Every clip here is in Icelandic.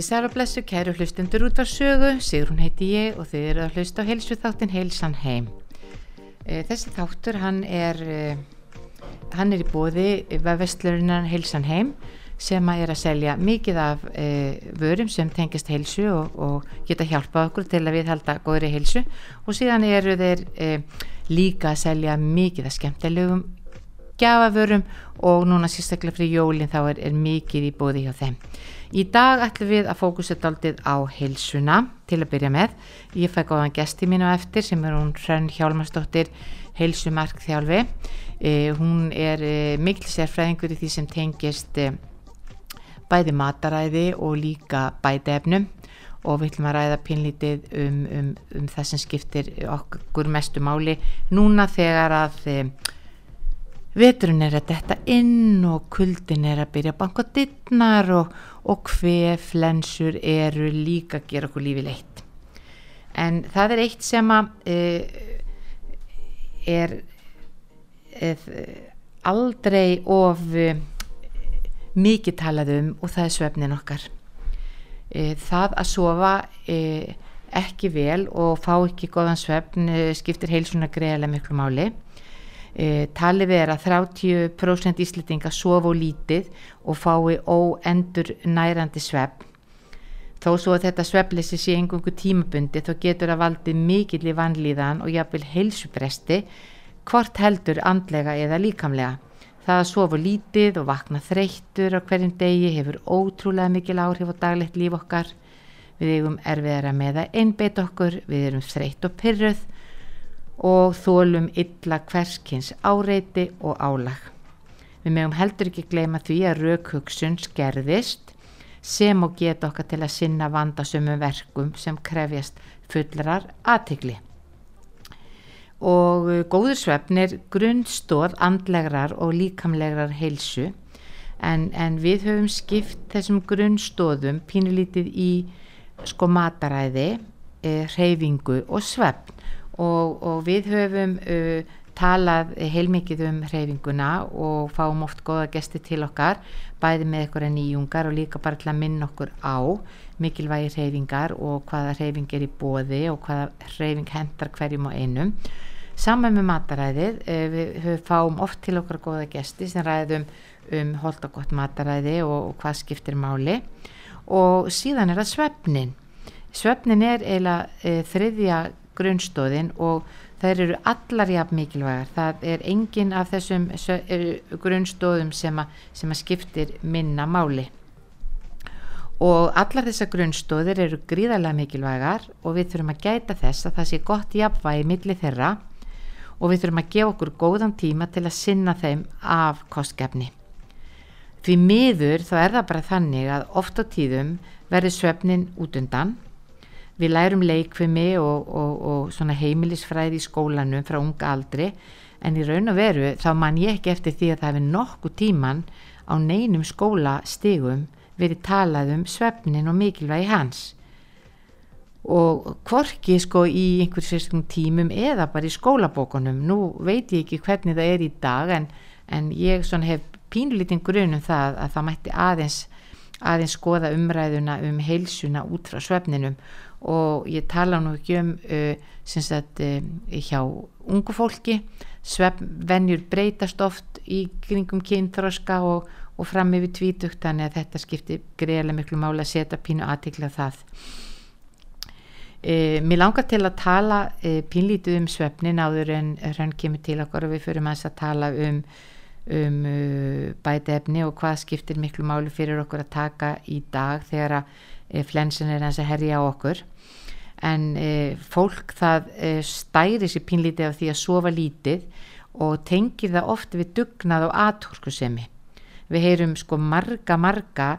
Komið sér að blessu kæru hlustundur út var sögu, Sigrun heiti ég og þið eru að hlusta á heilsu þáttin Heilsan Heim. Eh, þessi þáttur hann er, eh, hann er í bóði vefvestlurinnan Heilsan Heim sem að er að selja mikið af e, vörum sem tengist heilsu og, og geta hjálpað okkur til að við halda góðri heilsu og síðan eru þeir e, líka að selja mikið af skemmtilegum gjafavörum og núna sérstaklega fyrir jólinn þá er, er mikið í bóði hjá þeim. Í dag ætlum við að fókusa daldið á heilsuna til að byrja með. Ég fæ góðan gesti mínu eftir sem er hún Hrönn Hjálmarsdóttir heilsumark þjálfi. E, hún er e, mikil sérfræðingur í því sem tengist e, bæði mataræði og líka bæti efnum og við ætlum að ræða pinlítið um, um, um það sem skiptir okkur mestu máli núna þegar að e, veturinn er að detta inn og kuldin er að byrja að banka dittnar og, og hver flensur eru líka að gera okkur lífi leitt. En það er eitt sem að e, er, er aldrei of mikið talað um og það er svefnin okkar. E, það að sofa e, ekki vel og fá ekki góðan svefn e, skiptir heilsuna greiðilega miklu máli e, talið er að 30% íslitinga sofa og lítið og fái óendur nærandi svefn þó svo að þetta svefnleysi sé einhverju tímabundi þá getur að valdi mikill í vanlíðan og jáfnvel heilsupresti hvort heldur andlega eða líkamlega Það að sofa lítið og vakna þreyttur á hverjum degi hefur ótrúlega mikil áhrif á daglegt líf okkar. Við eigum erfiðara með að einbeita okkur, við erum þreytt og pyrruð og þólum illa hverskins áreiti og álag. Við meðum heldur ekki gleyma því að raukhugsun skerðist sem og geta okkar til að sinna vandasömmum verkum sem krefjast fullrar aðtikli og uh, góður svefn er grunnstóð andlegrar og líkamlegrar heilsu en, en við höfum skipt þessum grunnstóðum pínulítið í sko mataræði, e, reyfingu og svefn og, og við höfum uh, talað heilmikið um reyfinguna og fáum oft goða gesti til okkar bæði með eitthvað nýjungar og líka bara til að minna okkur á mikilvægi reyfingar og hvaða reyfing er í bóði og hvaða reyfing hendar hverjum og einum Saman með mataræðið, við, fáum oft til okkar góða gesti sem ræðum um holdagott mataræði og, og hvað skiptir máli og síðan er það svefnin. Svefnin er eiginlega e, þriðja grunnstóðin og þær eru allar jafn mikilvægar. Það er engin af þessum grunnstóðum sem, sem að skiptir minna máli. Og allar þessar grunnstóðir eru gríðarlega mikilvægar og við þurfum að gæta þess að það sé gott jafnvægi millir þeirra og við þurfum að gefa okkur góðan tíma til að sinna þeim af kostgefni. Því miður þá er það bara þannig að oft á tíðum verður svefnin út undan. Við lærum leikfimi og, og, og heimilisfræði í skólanum frá unga aldri. En í raun og veru þá man ég ekki eftir því að það hefur nokkuð tíman á neinum skólastigum verið talað um svefnin og mikilvægi hans. Og hvorki sko í einhversirstum tímum eða bara í skólabókunum. Nú veit ég ekki hvernig það er í dag en, en ég hef pínlítinn grunum það að það mætti aðeins aðeins skoða umræðuna um heilsuna út frá svefninum og ég tala nú ekki um uh, sagt, uh, hjá ungu fólki. Svefnvenjur breytast oft í kringum kynþróska og, og fram yfir tvítugt þannig að þetta skiptir greiðlega miklu mála að setja pínu aðtikla það. E, mér langar til að tala e, pínlítið um svefnin áður en hrann kemur til okkar og við fyrir maður að tala um, um uh, bæti efni og hvað skiptir miklu máli fyrir okkur að taka í dag þegar að e, flensin er hans að herja á okkur. En fólk það stæri sér pínlítið af því að sofa lítið og tengir það oft við dugnað og aðhórskusemi við heyrum sko marga marga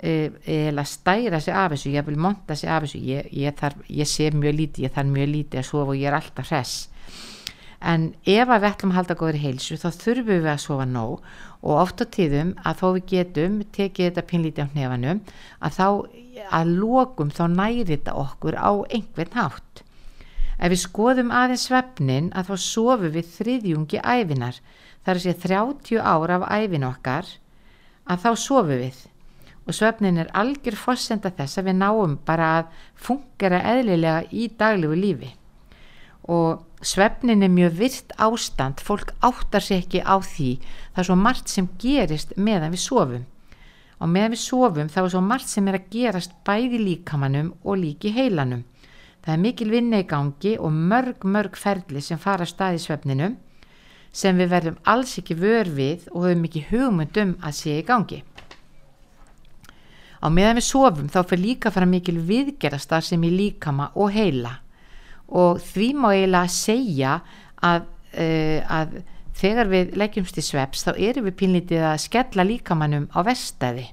eða stæra sig af þessu, ég vil monta sig af þessu. Ég, ég, þarf, ég sé mjög lítið, ég þarf mjög lítið að sofa og ég er alltaf hress en ef að við ætlum að halda góður heilsu þá þurfum við að sofa nóg. Og oft á tíðum að þó við getum tekið þetta pinlítið á hnefanum að þá að lokum þá næri þetta okkur á einhvern hátt. Ef við skoðum aðeins svefnin að þá sofum við þriðjungi æfinar þar að sé 30 ára af æfin okkar að þá sofum við. Og svefnin er algjör fórsenda þess að við náum bara að fungera eðlilega í daglegu lífi og svefnin er mjög virt ástand, fólk áttar sér ekki á því, það er svo margt sem gerist meðan við sofum. Og meðan við sofum þá er svo margt sem er að gerast bæði líkamannum og líki heilanum. Það er mikil vinna í gangi og mörg mörg ferli sem fara stað í svefninum sem við verðum alls ekki vör við og höfum ekki hugmyndum að sé í gangi. Á meðan við sofum þá fyrir líka fara mikil viðgerastar sem í líkama og heila og því má eiginlega segja að, uh, að þegar við leggjumst í sveps þá erum við pínlítið að skella líkamannum á vestæði.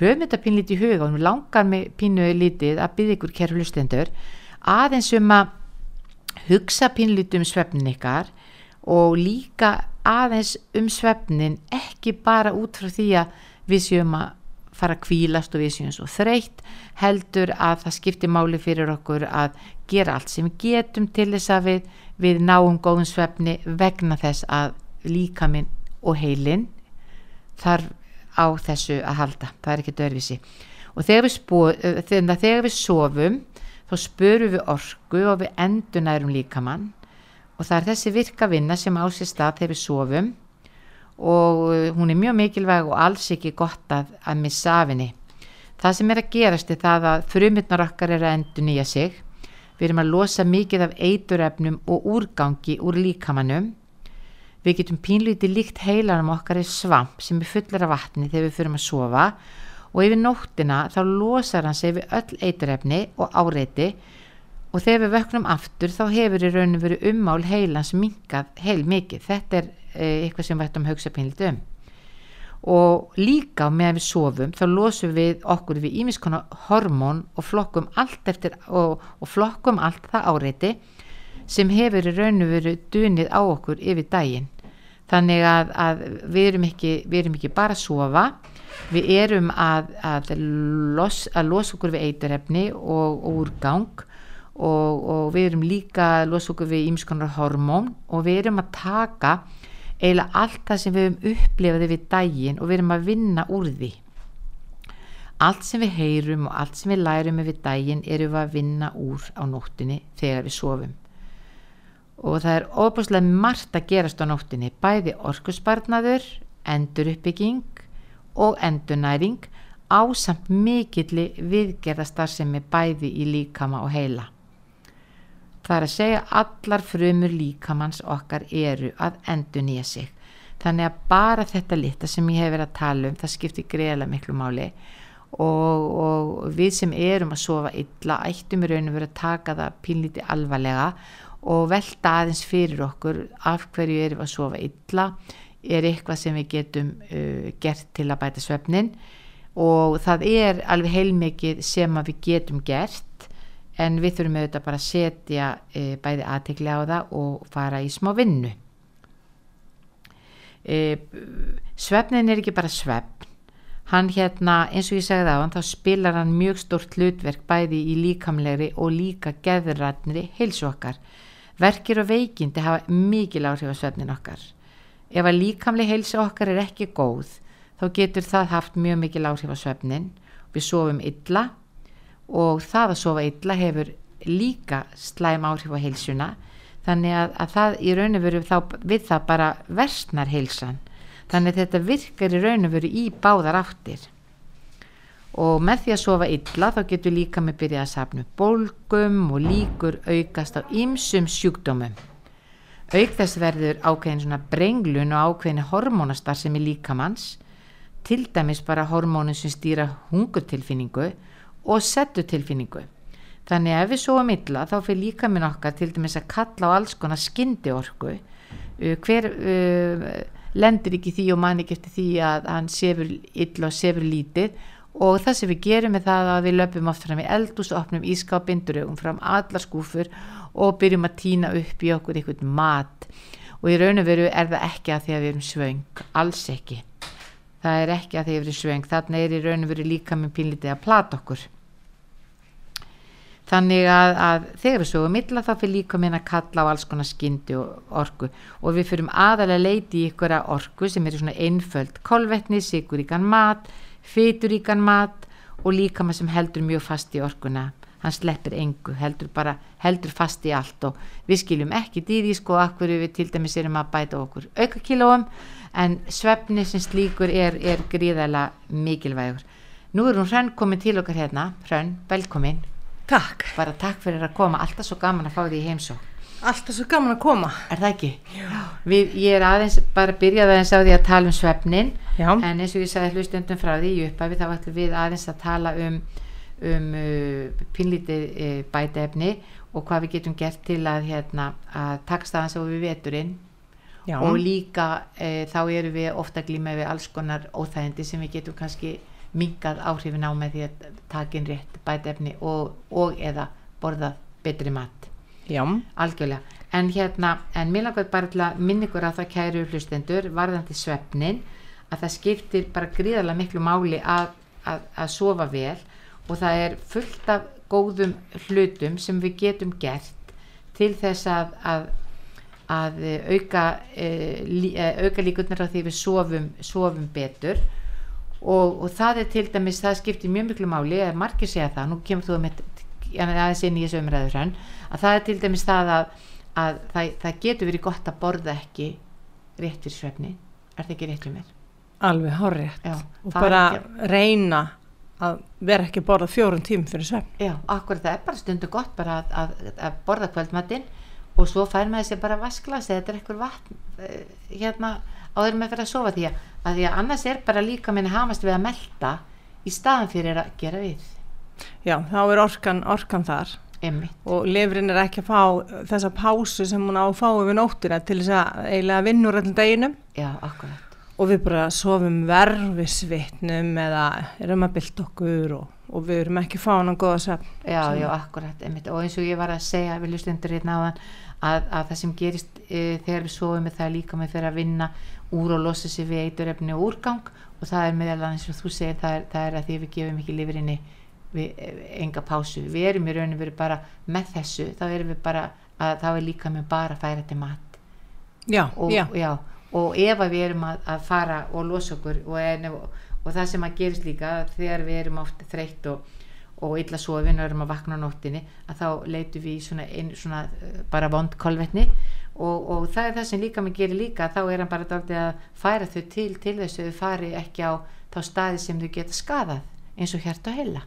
Höfum þetta pínlítið í huga og við langar með pínu lítið að byggja ykkur kæru hlustendur aðeins um að hugsa pínlítið um svefnin ykkar og líka aðeins um svefnin ekki bara út frá því að við séum að fara að kvílast og við séum svo þreytt heldur að það skiptir máli fyrir okkur að gera allt sem við getum til þess að við, við náum góðum svefni vegna þess að líka minn og heilin þarf á þessu að halda, það er ekki dörfisi og þegar við, spó, þegar við sofum þá spörum við orgu og við endunærum líkamann. Og það er þessi virka vinna sem á sér stað þegar við sofum og uh, hún er mjög mikilvæg og alls ekki gott að, að missa af henni. Það sem er að gerast er það að frumutnar okkar er að endur nýja sig. Við erum að losa mikið af eiturefnum og úrgangi úr líkamannum. Við getum pínlítið líkt heilanum okkar í svamp sem er fullar af vatni þegar við fyrir að sofa og yfir nóttina þá losar hann sig við öll eiturefni og áreiti og þegar við vöknum aftur þá hefur í rauninu verið ummál heilans minkað heil mikið. Þetta er eitthvað sem við ættum að hugsa pinlítið um. Og líka meðan við sofum þá losum við okkur við ímiskona hormón og flokkum allt eftir og, og flokkum allt það áreiti sem hefur í raun og veru dunið á okkur yfir daginn. Þannig að, að við, erum ekki, við erum ekki bara að sofa. Við erum að, að, los, að losa okkur við eiturefni og, og úrgang. Og, og við erum líka að losa okkur við ímiskonar hormón. Og við erum að taka eiginlega allt það sem við höfum upplifað við daginn og við erum að vinna úr því. Allt sem við heyrum og allt sem við lærum við daginn erum við að vinna úr á nóttinni þegar við sofum. Og það er óbúslega margt að gerast á nóttinni bæði orkusbarnaður endur uppbygging og endurnæring á samt mikilli viðgerðastar sem er bæði í líkama og heila Það er að segja allar frumur líkamanns okkar eru að endur nýja sig. Þannig að bara þetta lita sem ég hef verið að tala um, það skiptir greiðlega miklu máli. Og, og við sem erum að sofa illa ættum í rauninu verið að taka það pínlíti alvarlega og velta aðeins fyrir okkur af hverju erum að sofa illa, er eitthvað sem við getum uh, gert til að bæta svefnin og það er alveg heilmikið sem við getum gert en við þurfum auðvitað bara að setja e, bæði aðtekli á það og fara í smá vinnu. E, svefnin er ekki bara svefn. Hann hérna eins og ég segði á hann þá spilar hann mjög stort hlutverk bæði í líkamlegri og líka geðurratnri heilsu okkar. Verkir og veikindi hafa mikil áhrif á svefnin okkar. Ef að líkamleg heilsu okkar er ekki góð þá getur það haft mjög mikil áhrif á svefnin við sofum illa og það að sofa illa hefur líka slæm áhrif á heilsuna. Þannig að, að það í raun og veru við það bara versnar heilsan. Þannig að þetta virkar í raun og veru í báðar áttir. Og með því að sofa illa þá getur líka með byrjað að sapna bólgum og líkur aukast á ymsum sjúkdómum. Auk þess verður ákveðin svona brenglun og ákveðin hormónastar sem er líkamanns til dæmis bara hormónin sem stýra hungurtilfinningu og settu tilfinningu. Þannig ef við sóum illa þá fyrir líka minn okkar til dæmis að kalla á alls konar skyndi orku. Uh, hver uh, lendir ekki því og man ekki eftir því að hann sefur illa og sefur lítið. Og það sem við gerum er það að við löpum oft fram í eldús og opnum ískápinn, drögum fram allar skúfur og byrjum að týna upp í okkur einhvern mat. Og í raun og veru er það ekki að því að við erum svöng, alls ekki. Það er ekki að því að við erum svöng. Þarna er í raun og veru líka með pínlítið að plata okkur þannig að, að þegar við sögum illa þá fyrir líka minna að kalla á alls konar skyndi og orku. Og við fyrum aðalega leiti í ykkur að orku sem eru svona einföld kolvetni, siguríkan mat fyturíkan mat og líka maður sem heldur mjög fast í orkuna. Hann sleppir engu, heldur bara heldur fast í allt og við skiljum ekki dýði sko akkur við til dæmis erum að bæta okkur auka kílóum en svefni sem slíkur er, er gríðarlega mikilvægur. Nú er hún hrann komin til okkar hérna. Hrann, velkomin Takk, bara takk fyrir að koma, alltaf svo gaman að fá því heimsó alltaf svo gaman að koma. er það ekki? Við, ég er aðeins, bara byrjaði aðeins á því að tala um svefnin Já, en eins og ég sagði hlustundum frá því í upphafi þá ætlum við aðeins að tala um um uh, pinlítið uh, bætefni og hvað við getum gert til að hérna að takast aðeins á við veturinn. Já, og líka uh, þá erum við ofta glíma við alls konar óþægindi sem við getum kannski mingað áhrifin á með því að taka inn rétt bætefni og, og eða borðað betri mat. Já, algjörlega. En hérna, en mér langar bara til að minna ykkur að það kæru hlustendur varðandi svefnin að það skiptir bara gríðarlega miklu máli að, að, að sofa vel og það er fullt af góðum hlutum sem við getum gert til þess að, að, að auka, e, auka líkurnar á því við sofum, sofum betur og, og það er til dæmis, það skiptir mjög miklu máli, eða margir segja það, nú kemur þú með aðeins inn í þessu umræður hann, að það er til dæmis það að, að það, það getur verið gott að borða ekki rétt fyrir svefni, er það ekki rétt fyrir mér? alveg horrið. Og bara ekki- reyna að vera ekki að borða fjórum tím fyrir svefn. Já, akkur það er bara stundu gott bara að, að, að borða kvöldmatinn og svo fær maður sér bara vasklas eða þetta er eitthvað vatn eh, hérna áður með fyrir að sofa því að, að því að annars er bara líka minni hamast við að melta í staðan fyrir að gera við Já, þá er orkan, orkan þar emmi, og lifrin er ekki að fá þessa pásu sem hún á að fá yfir nóttina til þess að eiginlega vinna úr allir deginum já, akkurat og við bara sofum verð við svitnum eða erum að bylta okkur og, og við erum ekki fáin að góða svefn. já, Sem- já, akkurat, einmitt. og eins og ég var að segja við lustendur hérna áðan að, að það sem gerist e, þegar við sofum er það líka með fyrir að vinna úr og losa sig við eiturefni og úrgang og það er meðal annars sem þú segir það er, það er að því við gefum ekki lifurinni við e, enga pásu. Við erum í rauninu verið bara með þessu þá erum við bara, að, þá er líka með bara að færa til mat. Já, og, já, og ef að við erum að, að fara og losa okkur og, en, og, og það sem að gerist líka þegar við erum oft þreytt og, og illa sofin og erum að vakna á nóttinni að þá leitum við svona, ein, svona eh, bara vond kolvetni og, og það er það sem líka mig gerir líka þá er hann bara dálítið að færa þau til til þess að þau fari ekki á þá staði sem þau geta skadað eins og hjart og heila.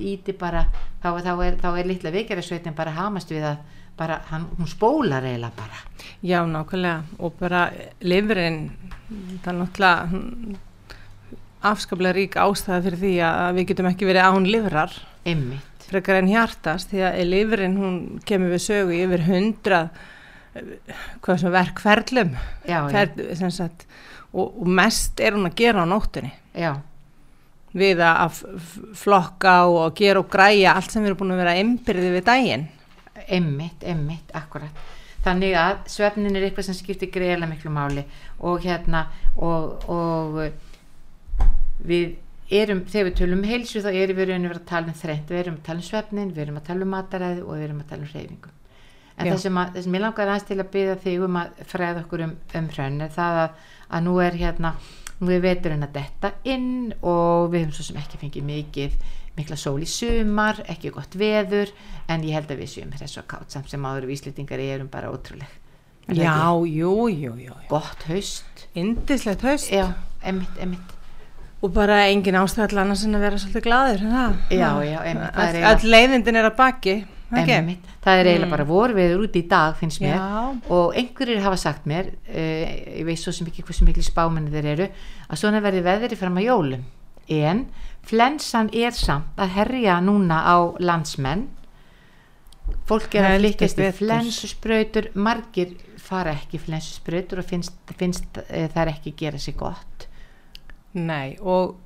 Íti bara þá, þá, er, þá er litla veikjarisveitin bara hamast við að bara, hann, hún spólar eiginlega bara. Já, nákvæmlega. Og bara lifrin það er náttúrulega afskaplega rík ástæða fyrir því að við getum ekki verið án Einmitt, frekar en hjartast því að lifrin hún kemur við sögu yfir hundra hvað sem verkferlum já, já, Fer, sem sagt, og, og mest er hún að gera á nóttunni. Já, við að flokka og gera og græja allt sem við erum búin að vera einbyrði við daginn. Einmitt, einmitt, akkurat. Þannig að svefnin er eitthvað sem skiptir greiðlega miklu máli. Og hérna og, og við erum, þegar við tölum um heilsu þá erum við rauninu verið að tala um þrennt, við erum að tala um svefnin, við erum að tala um mataræði og við erum að tala um hreyfingu. En Já. það sem, að, það sem ég langar aðeins til að byggja þig um að fræða okkur um, um hrönn er það að, að nú er hérna, nú er veturinn að detta inn og við höfum svo sem ekki fengið mikið mikla sól í sumar, ekki gott veður en ég held að við séum þess að kátt samt sem áður við Íslendingar erum bara ótrúleg Er Já, jú, jú, jú, jú. gott haust Indislegt haust já, emitt, emitt og bara engin ástæðal annars en að vera svolítið glaður er það? Já, já, einmitt, all leiðindin er að baki ekki? emitt, það er eiginlega Mm. bara vorveður út í dag finnst mér. Já, og einhverjir hafa sagt mér uh, ég veist svo sem ekki hversu miklu spámenni þeir eru að svona verði veðri fram að jólum. En flensan er samt að herja núna á landsmenn. Fólk er að flykkast í betur. flensusbrautur margir fara ekki í flensusbrautur og finnst, finnst uh, það ekki gera sér gott. Nei og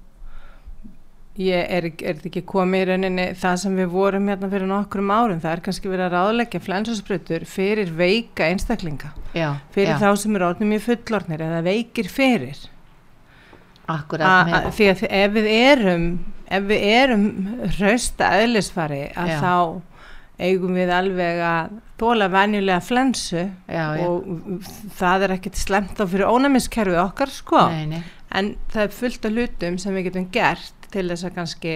ég er, er ekki komið í rauninni það sem við vorum hérna fyrir nokkrum árum? Það er kannski verið að ráðleggja flensasprutur fyrir veika einstaklinga. Já, fyrir já, þá sem eru orðnum í fullornir eða veikir fyrir akkurat með, því að ef við erum ef við erum rausta eðlisfari að Já. þá eigum við alveg að þóla venjulega flensu og það er ekkert slemt á fyrir ónæmiskerfið okkar sko. Nei, nei, en það er fullt af hlutum sem við getum gert til þess að kannski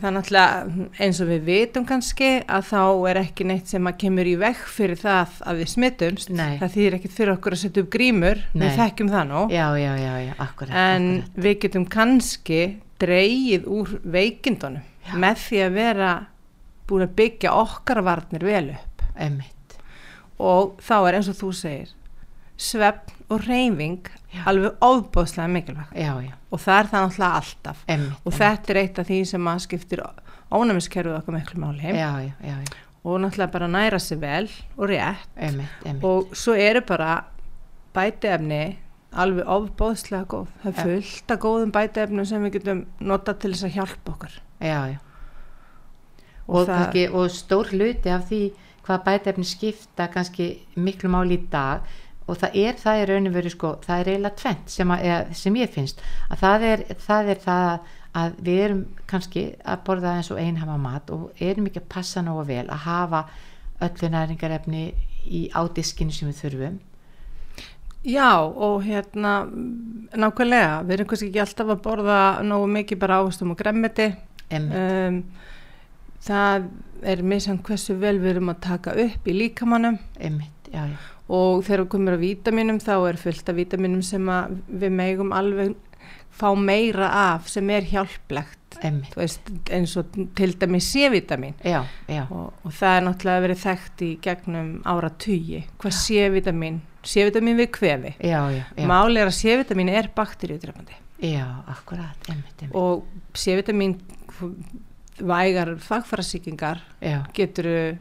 er náttúrulega eins og við vitum kannski að þá er ekki neitt sem að kemur í vekk fyrir það að við smittumst Nei. það þýðir ekkert fyrir okkur að setja upp grímur Nei. við þekkjum það nú já, já, já, akkurat en akkurat. við getum kannski dreigið úr veikindunum með því að vera búin að byggja okkar varnir vel upp Einmitt. og þá er eins og þú segir svefn og reyfing Já. alveg ofbóðslega mikilvægt. Já, já, og það er það náttúrulega alltaf. Emmitt og þetta er eitt af því sem að skiptir ónæmiskerfið okkar miklu máli. Og náttúrulega bara næra sig vel og rétt. Emmitt og svo eru bara bætiefni alveg ofbóðslega góð. Það er fullt af góðum bætiefnum sem við getum nota til þess að hjálpa okkur. Og, og, það, kannski, og stór hluti af því hvað bætefni skipta kannski miklu máli í dag og það er það rauninu verið sko, það er eiginlega tvent sem, að, eða, sem ég finnst. Að það er, það er það að við erum kannski að borða eins og einhafa mat og erum ekki að passa nógu vel að hafa öllu næringarefni í ádiskinu sem við þurfum. Já og hérna nákvæmlega, við erum kannski ekki alltaf að borða nógu mikið bara ávastum og gremmiti em, um, það er misjant hversu vel við erum að taka upp í líkamannum emitt, já, já, og þegar við komum að vítaminum þá er fullt af vítaminum sem við megum alveg fá meira af sem er hjálplegt. Veist, eins og til dæmi C-vitamin og, og það er náttúrulega verið þekkt í gegnum ára tugi hvað C-vitamin, C-vitamin við kvefi. Já, já, já, máli er að C-vitamin er bakteríudrefandi já akkurat, emitt, emitt og C-vitamin vægar fagfarasíkingar já, getur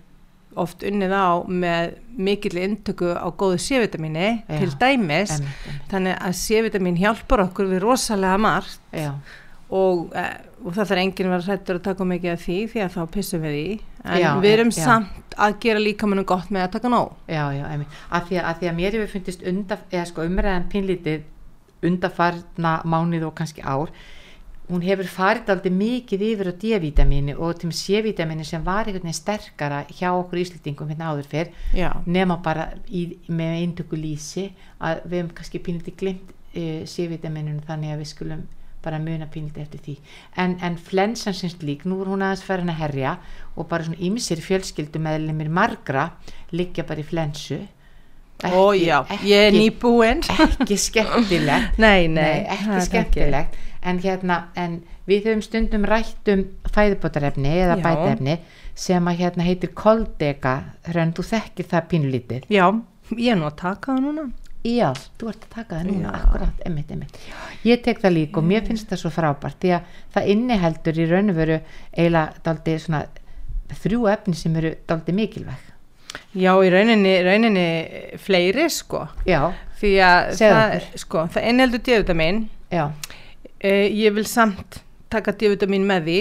oft unnið á með mikill intöku á góðu C-vitamini Já. til dæmis emitt, emitt þannig að C-vitamin hjálpar okkur við rosalega margt og, eh, og það þarf enginn að vera hrættur að taka mikið af því því að þá pissum við í en Já, við erum já. samt að gera líkamannum gott með að taka nóg Já, já. Af því því að mér hefur fundist sko umræðan pínlítið undafarna mánuð og kannski ár hún hefur farið aldrei mikið yfir á D-vitamínu og til C-vitamínu sem var einhvern veginn sterkara hjá okkur íslendingum hérna áður fyrr. Já, nema bara í, með eintöku lýsi að við hefum kannski pínlítið glimt uh, C-vitamínunum þannig að við skulum bara muna pínlítið eftir því. En, en flensan sinns lík, nú er hún aðeins farin að herja og bara svona ymsir fjölskyldu meðlumir margra liggja bara í flensu. Ó já, ég er nýbúin. ekki skemmtilegt. Nei, Nei, nei, ekki. skemmtilegt en hérna, en við höfum stundum rætt um fæðubótarefni eða Já. bætaefni sem að hérna heitir koldega, hrönn, þú þekkir það pínlítið. já, ég er nú að taka það núna Já, þú ert að taka það núna, Já. akkurat, emmitt, emmitt. Ég tek það líka og mér finnst það svo frábært því að það inniheldur í raun og veru eiginlega daldi svona þrjú efni sem eru daldi mikilvæg. já, í rauninni, rauninni fleiri sko Já, Segðu það, sko, það innheldur D-vitamin já, uh, ég vil samt taka D-vitamin með því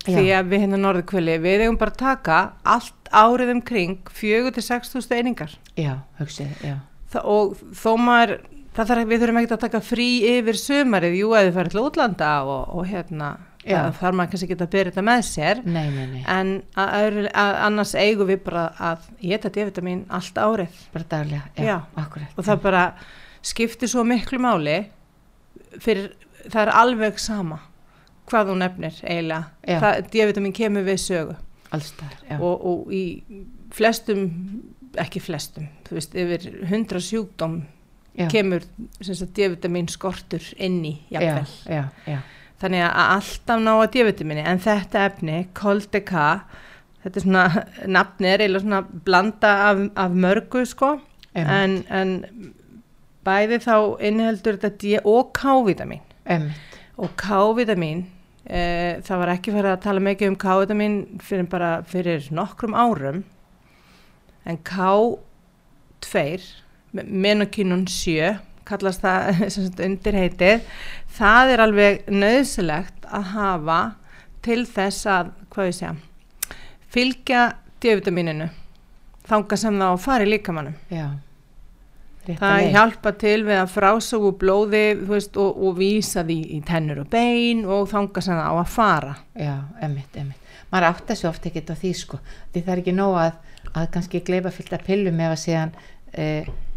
því Já. að við hérna norðkvöli við eigum bara að taka allt árið um kring 4-6 einingar já, hugsið, já, Þa, og þó maður það þarf, við þurfum ekkert að taka frí yfir sumarið, jú að þið farið til útlanda og, og hérna, þarf maður kannski ekki að byrja þetta með sér nei, nei, nei, en að, öðru- að, annars eigum við bara að geta D-vitamin allt árið bara daglega, já, Já. akkurat. og það bara skiptir svo miklu máli fyrir, það er alveg sama hvað þú nefnir eiginlega, D-vitamin kemur við sögu. Allstaðar, já, og, og í flestum ekki flestum, þú veist, yfir 100 sjúkdóm já, kemur D-vitamin skortur inn í jafnvel. já, já, Þannig að alltaf ná að D-vitamini en þetta efni, Coldeka, þetta er svona, nafni er eiginlega svona blanda af, af mörgu sko. En, en bæði þá inniheldur þetta D og K-vitamin emmitt, og K-vitamin e, það var ekki fyrir að tala mikið um K-vitamin fyrir bara fyrir nokkrum árum en K2 menokínun 7 kallast það sem sagt undir heitið það er alveg nöðsilegt að hafa til þess að, hvað ég segja, fylgja D-vitamininu þanga sem það á að fara í líkamannum. já Það leið. hjálpa til við að frásögu blóði veist, og, og vísa því í tennur og bein og þanga það á að fara. Já, emmitt, emmitt. Maður átta svo oft ekkert á því sko. Því það er ekki nóg að, að kannski gleipa fyllt að pillum ef að síðan e,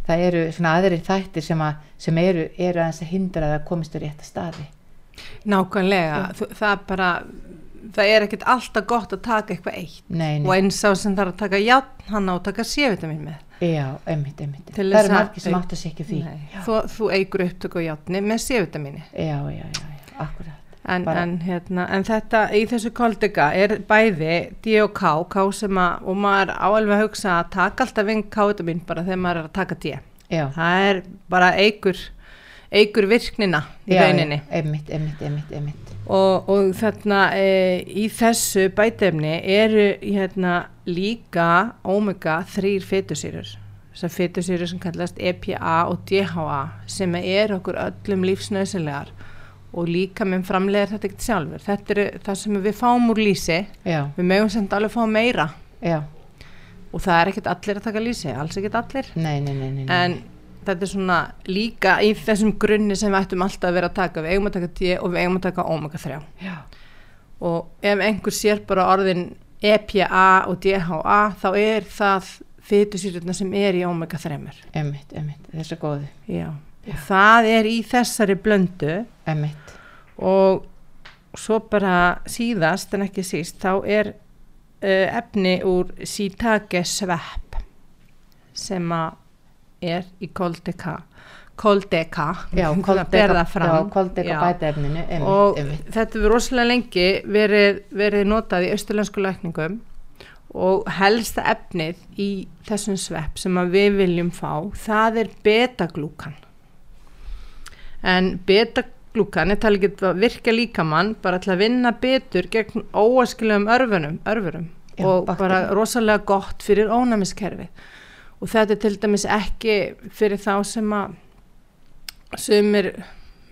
það eru svona aðrir þættir sem, að, sem eru, eru að hindra að það komist úr rétta staði. Nákvæmlega, það er bara, það er ekkert alltaf gott að taka eitthvað eitt. Nei, Og eins á sem þarf að taka játn, hann á að taka C-vitamin með. Já, emmitt, emmitt. Til Það eru að- margir sem átta sig ekki á því. Þú, þú eigur upptöku á játni með C-vitamini. Já, já, já, já, akkurat. En, en, hérna, en þetta í þessu koldega er bæði D og K, K sem að, og maður á alveg að hugsa að taka alltaf ving K-vitamin bara þegar maður er að taka D. Já, Það er bara eigur, eigur virknina í já, rauninni. já, emmitt, emmitt, emmitt, emmitt. Og, og þarna e, í þessu bætefni eru hérna líka omega-3 fytusýrur. Þessar fytusýrur sem kallast EPA og DHA sem er okkur öllum lífsnausilegar og líka með framleiðar þetta ekkert sjálfur. Þetta er það sem við fáum úr lýsi. Já, Við mögum sem alveg fá meira já, og það er ekkert allir að taka lýsi, alls ekkert allir. nei, nei. nei. En þetta er svona líka í þessum grunni sem við ættum alltaf að vera að taka. Við eigum að taka D og við eigum að taka omega-3 Já, og ef einhver sér bara orðin EPA og DHA þá er það fytusýrurna sem er í omega-3 emmitt, emmitt, þessu góðu. Já. og það er í þessari blöndu. Emmitt, og svo bara síðast en ekki síst þá er uh, efni úr Sitake svepp sem að er í Koldeka Koldeka já, koldeka, já, koldeka Já. bæta efninu, emmitt, og emmitt. þetta hefur rosalega lengi verið, verið notað í austurlensku lækningum og helsta efnið í þessum svepp sem við viljum fá það er betaglúkan en betaglúkan er talið ekki að virka líkamann bara til að vinna betur gegn óaskilegum örfunum, og bakteríum. bara rosalega gott fyrir ónæmiskerfi og þetta er til dæmis ekki fyrir þá sem að sumir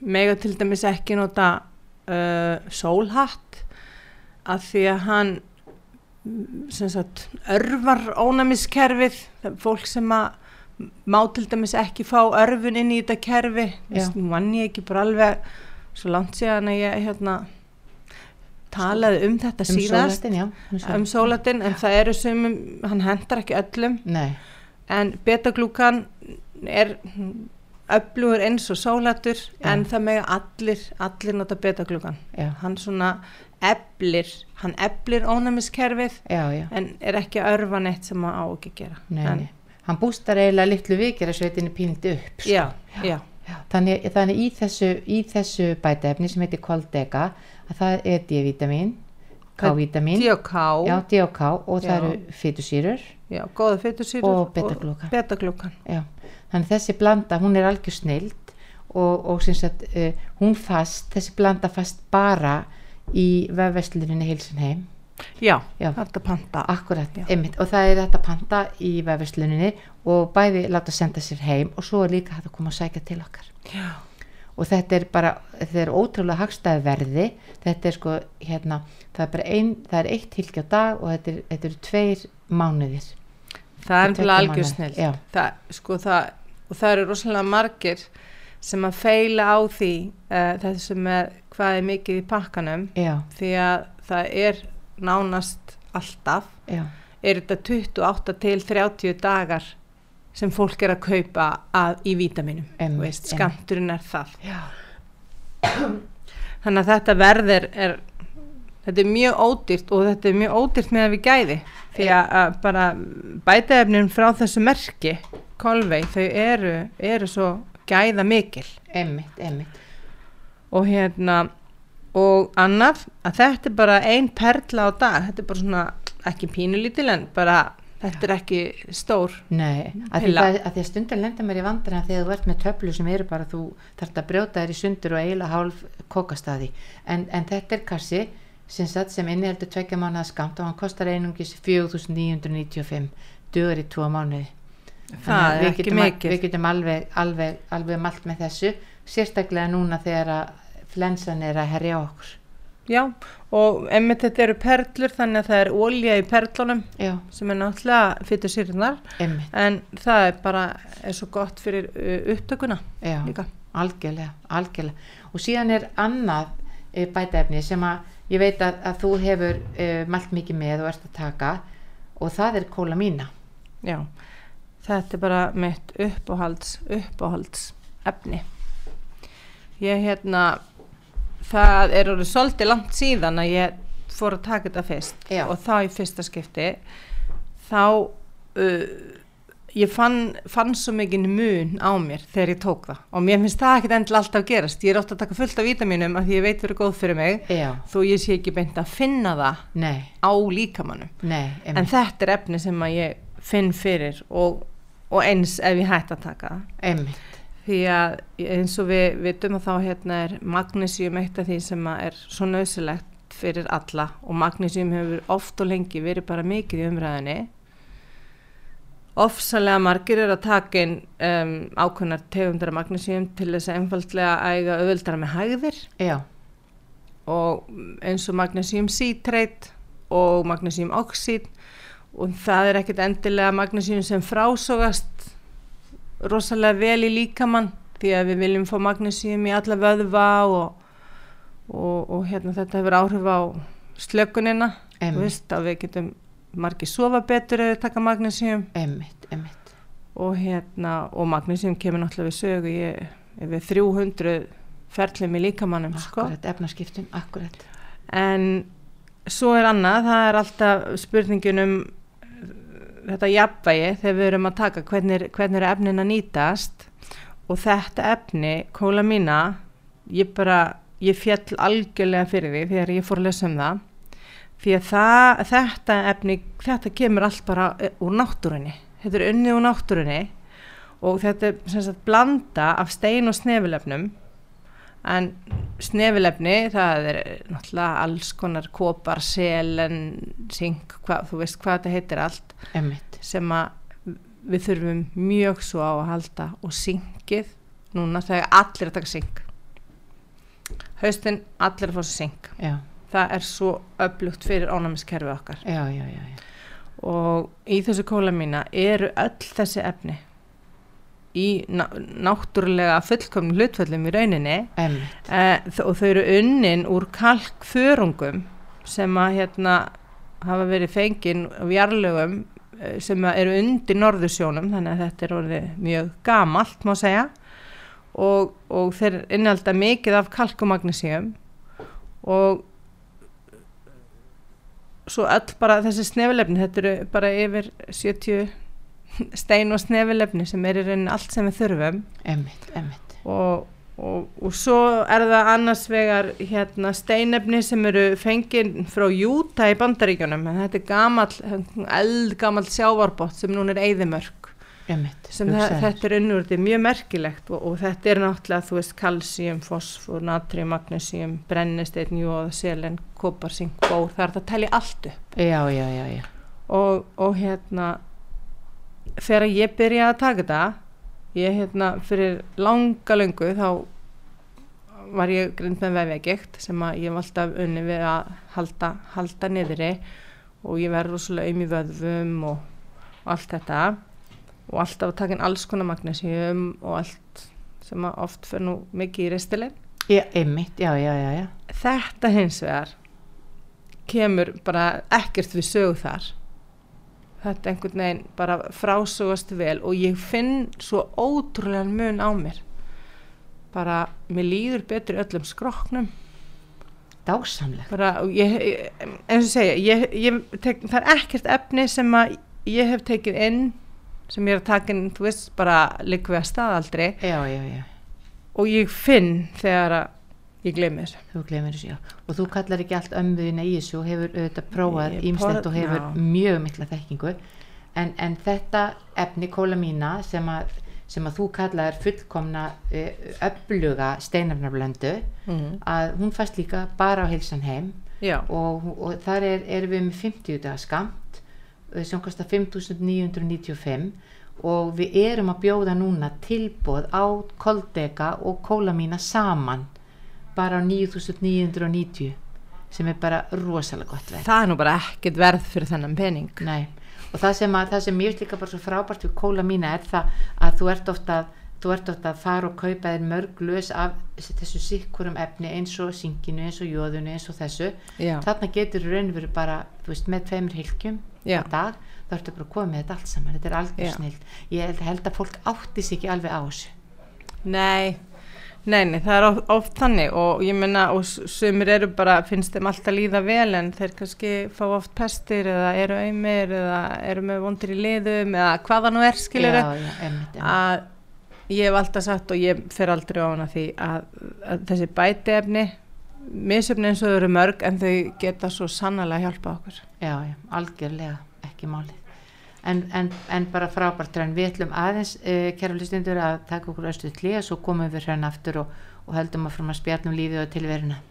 mega til dæmis ekki nota uh, sólhatt að því að hann sem sagt örvar ónæmiskerfið. Er fólk sem að má til dæmis ekki fá örfun inn í þetta kerfi nú vann ég ekki bara alveg svo langt síðan að ég hérna talaði um þetta Um síðast. sólættin, já. um sól- um sólatin en það eru sumum, hann hendar ekki öllum. Nei, en betaglúkan er öflugur eins og sólatur Já. en það mega allir, allir nota betaglúkan hann svona eblir hann eblir ónæmiskerfið já, já. en er ekki að örfa neitt sem maður á ekki að gera Nei, en, nei. Hann bústar eiginlega litlu vikir að sveitinni pínt upp. sko. já, Þannig, þannig í þessu, í þessu bætaefni sem heitir koldega að það er D-vitamin, K-vitamin, D og og og það Já. eru fytusýrur. já, góða fytusýrur Og betaglúkan. Já. Þannig þessi blanda, hún er algjör snild og, og sagt, uh, hún fast, þessi blanda fast bara í vefveslurinni Hilsenheim. já, Já. þetta panta Akkurat, Já. einmitt, og það er þetta panta í vefversluninni og bæði láta senda sér heim og svo er líka hægt að koma að sækja til okkar já, og þetta er bara, þetta er ótrúlega hagstæð verði, þetta er sko hérna, það er bara ein, það er eitt hilki á dag og þetta, er, þetta eru tveir mánuðir. Það er umfélag tveggja algjör mánaða. snill Já. það, sko, það, og það eru rosalega margir sem að feila á því uh, þessu með hvað er mikið í pakkanum. Já, því að það er nánast alltaf. Já, er þetta 28 til 30 dagar sem fólk er að kaupa að, í vítaminum skamturinn er það. Já, þannig að þetta verður er, þetta er mjög ódýrt og þetta er mjög ódýrt með að við gæði því að, bara bætaefnin frá þessu merki kolvei, þau eru, eru svo gæða mikil einmitt, einmitt. Og hérna og annað að þetta er bara ein perla á dag þetta er bara svona ekki pínulítil en bara þetta er ekki stór Nei, að því, að því að stundar lenda mér í vandræðan þegar þú ert með töflu sem eru bara þú þarft að brjóta þær í sundur og eiginlega hálf kókastaði en, en þetta er kassi sem, sem inniheldur tvekja mánuða skamt og hann kostar einungis 4.995 dugur í tvo mánuði. Það að er ekki mikið við getum alveg, alveg, alveg malt með þessu sérstaklega núna þegar að flensan er að herja okkur Já, og emmitt þetta eru perlur þannig að það er ólja í perlunum já, sem er náttúrulega fyrir sýrnar einmitt, en það er bara er svo gott fyrir uh, upptökuna já, líka. algjörlega, algjörlega. Og síðan er annað e, bætaefni sem að ég veit að, að þú hefur e, mælt mikið með og ert að taka og það er kólamína. Já, þetta er bara mitt uppáhalds, uppáhalds efni. Ég hérna, það er orðið svolítið langt síðan að ég fór að taka þetta fyrst Já. og þá í fyrsta skipti þá uh, ég fann, fann svo mikið mun á mér þegar ég tók það. Og mér finnst það ekkert endilega alltaf gerast. Ég er ótt að taka fullt af vítaminum af því ég veit verið góð fyrir mig Já, þó ég sé ekki beint að finna það nei, á líkamannum en þetta er efni sem að ég finn fyrir og, og eins ef ég hætti að taka það því að eins og við vitum að þá hérna er magnésium eitt af því sem er svo nöðsilegt fyrir alla og magnésium hefur oft og lengi verið bara mikið í umræðinni ofsalega margir eru að taka inn um, ákveðnar tegundar af magnésium til þess að einfaldlega æga auðvöldara með hægðir. Já, og eins og magnesium citrate og magnesium oxid og það er ekkert endilega magnesium sem frásogast rosalega vel í líkamann því að við viljum fá magnesium í alla vöðva og, og, og hérna þetta hefur áhrif á slökunina. Veist að við getum margir sofa betur ef við taka einmitt, og hérna og magnesium kemur náttúrulega við sögu ég, við 300 ferlum í líkamannum sko. akkurat, efnaskiptum, akkurat, En svo er annað, það er alltaf spurningin um uh, þetta jafnvægi þegar við erum að taka hvernig, hvernig er efnin að nýtast. Og þetta efni, kólamína, ég bara, ég fjall algjörlega fyrir því þegar ég fór að lesa um það. Því að það, þetta efni, þetta kemur allt bara uh, úr náttúrunni, þetta er unnið úr náttúrunni. Og þetta er sem sagt blanda af stein og snefilefnum. En snefilefni það er náttúrulega alls konar kopar, selen, zink, hva, þú veist hvað þetta heitir allt einmitt, sem að við þurfum mjög svo á að halda og syngið núna þegar allir að taka syng haustinn allir að fá syng já, það er svo öflugt fyrir ónæmiskerfi okkar. Já, já, já, já. og í þessu kólamína eru öll þessi efni í ná náttúrulega fullkomnum hlutföllum í rauninni. Eh, og þau eru unnin úr kalkförungum sem að hérna hafa verið fengin á jarlögum sem að eru undir norðursjónum þannig að þetta er orðið mjög gamalt má segja. Og, og þeir innhalda mikið af kalkumagnesíum og svo öll bara þessi snefilefni þetta eru bara yfir 70 stein og snefilefni sem er í rauninni allt sem við þurfum. Einmitt, einmitt, og, og, og svo er það annars vegar hérna steinefni sem eru fengin frá Júta í bandaríkjunum. En þetta er gamall, eldgamall sjávarbott sem núna er einmitt, sem það, þetta er unnur, þetta er mjög merkilegt. Og, og þetta er náttúrulega, þú veist, kalsíum, fosfor, natrium, magnesium, brennisteinn, jóð, selen, kopar, sink, bór, það er þetta að telja allt upp. Já, já, já, já, og, og hérna þegar ég byrjaði að taka þetta ég hérna fyrir langa löngu þá var ég grind með vefjagegt sem að ég var alltaf unni við að halda, halda niðri og ég verður rosalega um í vöðvum og, og allt þetta. Og alltaf að taka inn alls konar magnesium og allt sem að oft fyrir nú mikið í restilin já, einmitt, já, já, já, já, þetta hins vegar kemur bara ekkert við sögu þar þetta einhvern veginn bara frásugast vel og ég finn svo ótrúlega mun á mér. Bara, mér líður betur í öllum skroknum ég- eins og segja ég, ég tek, það er ekkert efni sem að ég hef tekið inn sem ég er að taka inn, þú veist, bara líka við að staðaldri. Já, já, já, og ég finn þegar að ég gleymi þessu. Þú glemir þessu, já, og þú kallar ekki allt ömmuðina í þessu og hefur auðvitað prófað ímstætt og hefur já. mjög mikla þekkingu, en, en þetta efni kólamína sem að, sem að þú kallaðir fullkomna uh, öfluga steinarnarblöndu, mm. að hún fæst líka bara á heilsan heim. Og, og þar er, erum við með 50 daga skamt eh, sem kostar 5.995 og við erum að bjóða núna tilbóð á koldega og kólamína saman bara á 9.990 sem er bara rosalega gott verð. Það er nú bara ekkert verð fyrir þennan pening. Nei, og það sem, að, það sem mér finnst líka bara svo frábært við kóla mína er það að þú ert ofta þú ert ofta að fara og kaupa þér mörg lös af þessu sikkurum efni eins og synginu, eins og jóðunu, eins og þessu. Já. þarna getur raunveru bara þú veist, með tveimur hilkjum dag þá ertu bara að koma með þetta allt saman. Þetta er algjör Já. snild ég held, held að fólk átti sig ekki alveg á þessu. Nei, nei, nei, það er oft, oft þannig og ég menna og sumir eru bara, finnst þeim alltaf líða vel en þeir kannski fá oft pestir eða eru auðmir eða eru með vondir í liðum eða hvaða nú er einmitt. að ég hef alltaf sagt og ég fer aldrei á hana því að, að þessi bætiefni misöfni eins og þau eru mörg en þau geta svo sannlega hjálpa okkur Já, já, algjörlega, ekki málið. En, en, en bara frábært, en við ætlum aðeins, uh, kæra hlustundur, að taka okkur östuð hlýja, svo komum við hérna aftur og, og höldum að frum að spjarnum lífið og tilveruna.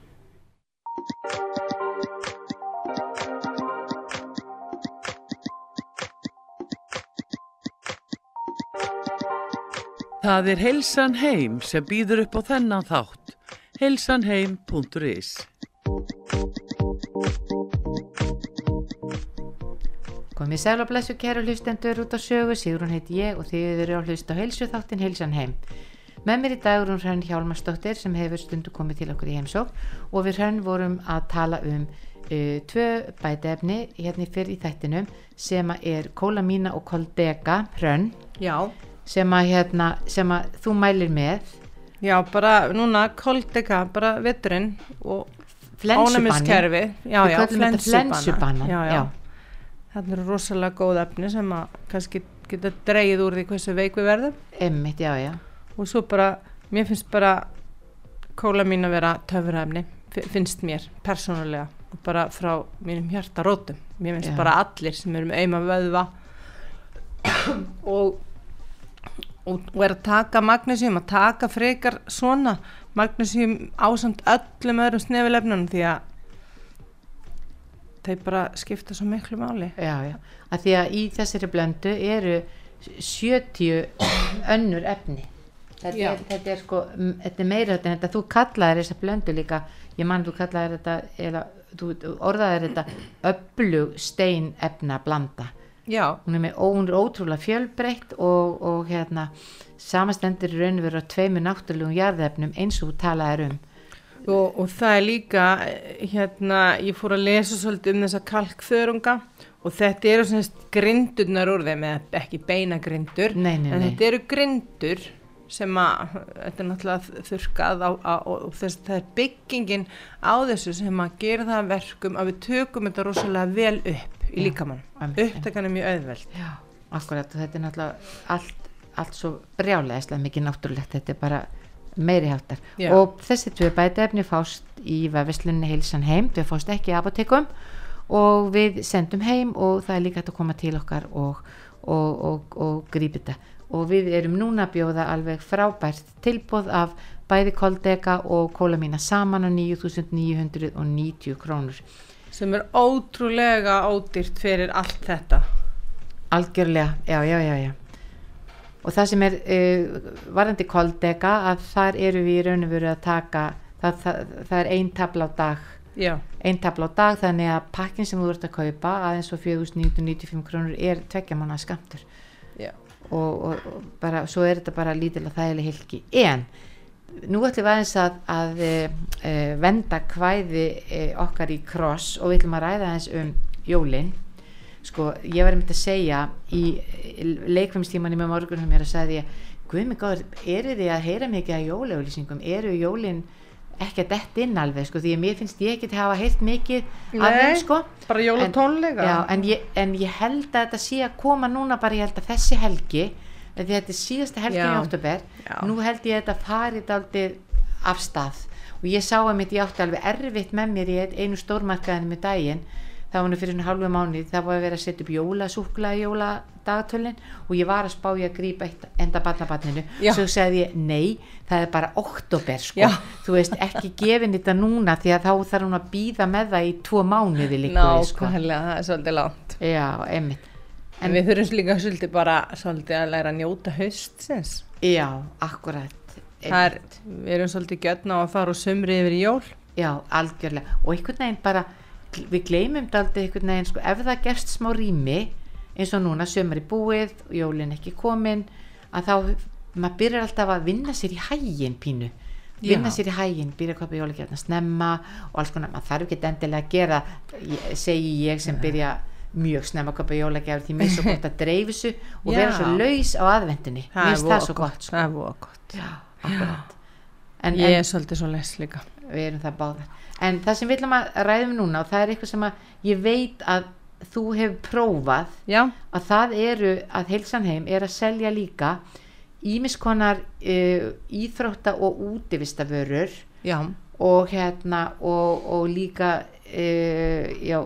Það er Heilsan Heim sem býður upp á þennan þátt. heilsanheim.is Komið sæl og blessu kæra hlustendur út á sögu, Sigrun heiti ég og þið eru á hlust á heilsu þáttin Heilsan Heim. Með mér í dag er hún Hrönn Hjálmarsdóttir sem hefur stundu komið til okkur í heimsók og við Hrönn vorum að tala um uh, tvö bætefni hérna fyrir í þættinum sem er kólamína og koldega Hrönn. Sem hérna, sem að þú mælir með. Já, bara núna koldega, bara veturinn og Já, Við já, köllum þetta flensubanna, Já, já, Það eru rosalega góð efni sem að kannski geta dreigið úr því hversu veik við verðum. Emmitt, já, já. Og svo bara, mér finnst bara kóla mín að vera töfraefni fi- finnst mér, persónulega og bara frá mínum hjarta rótum. Mér finnst Já. bara allir sem eru með auðma vöðva og, og, og er að taka magnesium, að taka frekar svona magnesium ásamt öllum öðrum snefilefnunum því að þeir bara skipta svo miklu máli. Já, já, að því að í þessari blöndu eru 70 önnur efni. Þetta er, þetta er sko þetta er meira þetta en þetta. Þú kallaðir þessa blöndu líka ég mann þú kallaðir þetta eða, þú orðaðir þetta öflug stein efna blanda Já, hún er með ó, hún er ótrúlega fjölbreytt og, og hérna samastendur í raun og veru á tveimur náttúrulegum jarðefnum eins og þú talaðir um og, og það er líka hérna, ég fór að lesa svolítið um þessa kalkþörunga og þetta eru svona grindurnar úr þeim eða ekki beina grindur Nei, nei, en nei. þetta eru grindur sem að þetta er náttúrulega þurrkað á, á, og, þess, það er byggingin á þessu sem að gera það að verkum að við tökum þetta rosalega vel upp í líkamann upptakan er mjög auðveld. Já, akkurat og þetta er náttúrulega allt, allt svo brjálega mikið náttúrulegt, þetta er bara meiri háttar. Já. og þessi tvö bætaefni fást í vefislinni heilsan heim, þau fást ekki í apotekum og við sendum heim og það er líka hægt að koma til okkar og, og, og, og grípa þetta. Og við erum núna að bjóða alveg frábært tilbúð af bæði koldega og kólamína saman á 9.990 krónur. Sem er ótrúlega ódýrt fyrir allt þetta. Algjörlega, já, já, já, já og það sem er uh, varandi koldega að þar eru við í raun og veru að taka það, það, það er ein tabla á dag. Já, ein tabla á dag þannig að pakkin sem þú ert að kaupa aðeins og 4.995 krónur er tveggja manna skamtur og, og, og bara, svo er þetta bara lítilega þægileg hilki en nú ætlum við aðeins að, að e, e, venda kvæði e, okkar í kross og við ætlum að ræða aðeins um jólin sko, ég var einmitt að segja í leikfæmstímanni með morgunum mér að sagði ég, guð mig góður, eru þið að heyra mikið að jólauglýsingum, eru jólin ekki að dett inn alveg, sko, því að mér finnst ég ekki að hafa heyrt mikið af Nei. þeim, sko. bara jólatónleika. Já, en ég, en ég held að þetta sé að koma núna bara, ég held að þessi helgi af því að þetta er síðasta helgi í Já. nú held ég að þetta farið aldrei af stað. Og ég sá að mitt ég átti alveg erfitt með mér í ein- einu stórmarkaðinu með daginn það var nú fyrir halvu mánuð það var að vera að setja upp jólasúkla í jóladagatöllin og ég var að spá ég að grípa eitt enda barnabarninu Já. svo segði ég nei, það er bara oktober sko, Já. þú veist, ekki gefin þetta núna því að þá þarf hún að býða með það í tvo mánuði líka sko. það er svolítið langt Já, einmitt. En við þurfum líka svolítið bara svolítið að læra að njóta haustsins. Já, akkurat. Er, við erum svolítið gjötna á að fara úr sumri yfir jól. já, algjörlega og einhvern veginn bara við gleymum daldið einhvern veginn sko, ef það gerst smá rými eins og núna sömur í búið og jólin ekki komin að þá maður byrjar alltaf að vinna sér í hægin pínu. Vinna Já. sér í hægin, byrja að kaupa jólagjafna snemma og alls konar, maður þarf ekki endilega að gera, ég- segi ég sem byrja mjög snemma að kaupa jólagjafir því mér er svo gott að dreifi þessu og vera Já. svo laus á aðvendunni mér finnst það svo gott sko. það er gott. Já, en, ég er svolítið svo les líka við erum það báðar. En það sem við ætlum að ræðum núna og það er eitthvað sem að ég veit að þú hefur prófað já, að það eru að heilsanheim er að selja líka ímiskonar uh, íþrótta og útivistaförur já, og hérna og, og líka uh, já,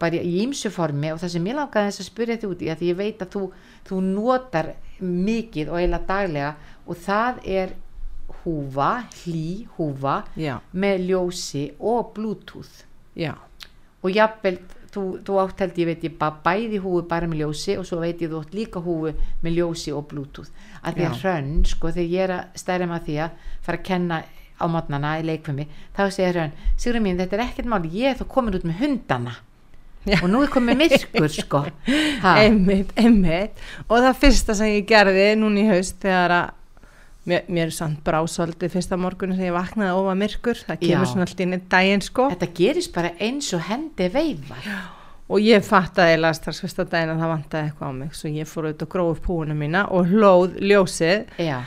bara í ímsu formi. Og það sem ég langaði þess að spyrja því út í að því ég veit að þú, þú notar mikið og eiginlega daglega og það er húfa, hlý húfa já, með ljósi og bluetooth. Já. Og jafnvel, þú, þú átt held ég veit ég bara bæði húfu bara með ljósi og svo veit ég þú átt líka húfu með ljósi og bluetooth. Að því að hrönn, sko, þegar ég er að stæra maður því að fara að kenna á mótnana í leikfumi, þá segir hrönn Sigur mín, þetta er ekkert máli, ég er þá komin út með hundana. Já. og nú er komið myrkur, sko. Ha, einmitt, einmitt. Og það fyrsta sem ég gerði núna í haust þegar að mér, mér er samt brásaldið fyrsta morgunni þegar ég vaknaði ofa myrkur, það kemur Já. svona allt inn í daginn sko. Þetta gerist bara eins og hendi veifar. Og ég fattaði eiginlega strax fyrsta daginn að það vantaði eitthvað á mig. Svo ég fór auðvitað og gróf upp húuna mína og hlóð ljósið. Já,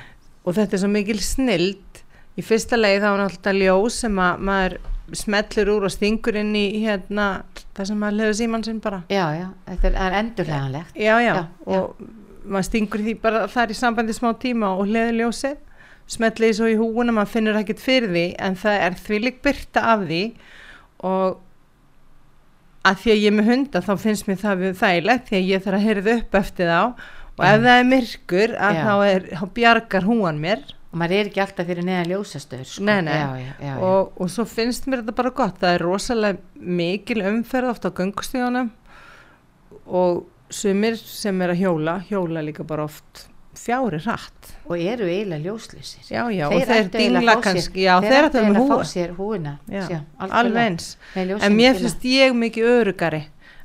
og þetta er svo mikil snild. Í fyrsta leið þá er alltaf ljós sem að maður smellur úr og stingur inn í hérna það sem maður leður símann sinn bara. Já, já, þetta er, endurleganlegt já, já, Já, og maður stingur því bara það er í sambandi smá tíma og leður ljósið smellið svo í húuna, maður finnur ekkert fyrir því en það er því lík byrta af því og að því að ég er með hunda þá finnst mér það við þægilegt því að ég þarf að heyrða upp eftir þá og ef Já. það er myrkur að þá, er, þá bjargar húan mér og maður er ekki alltaf fyrir neðan ljósastöður sko. Nei, nei. já, já, já. og, og svo finnst mér þetta bara gott það er rosalega mikil umferð oft á göngustíðunum og sumir sem er að hjóla hjóla líka bara oft fjári hratt. Og eru eiginlega ljóslisir já já og þeir ættu eiginlega dingla kannski já þeir þeir með eiginlega að fá sér húina Já, alveg eins. En mér finnst ég mikið örugari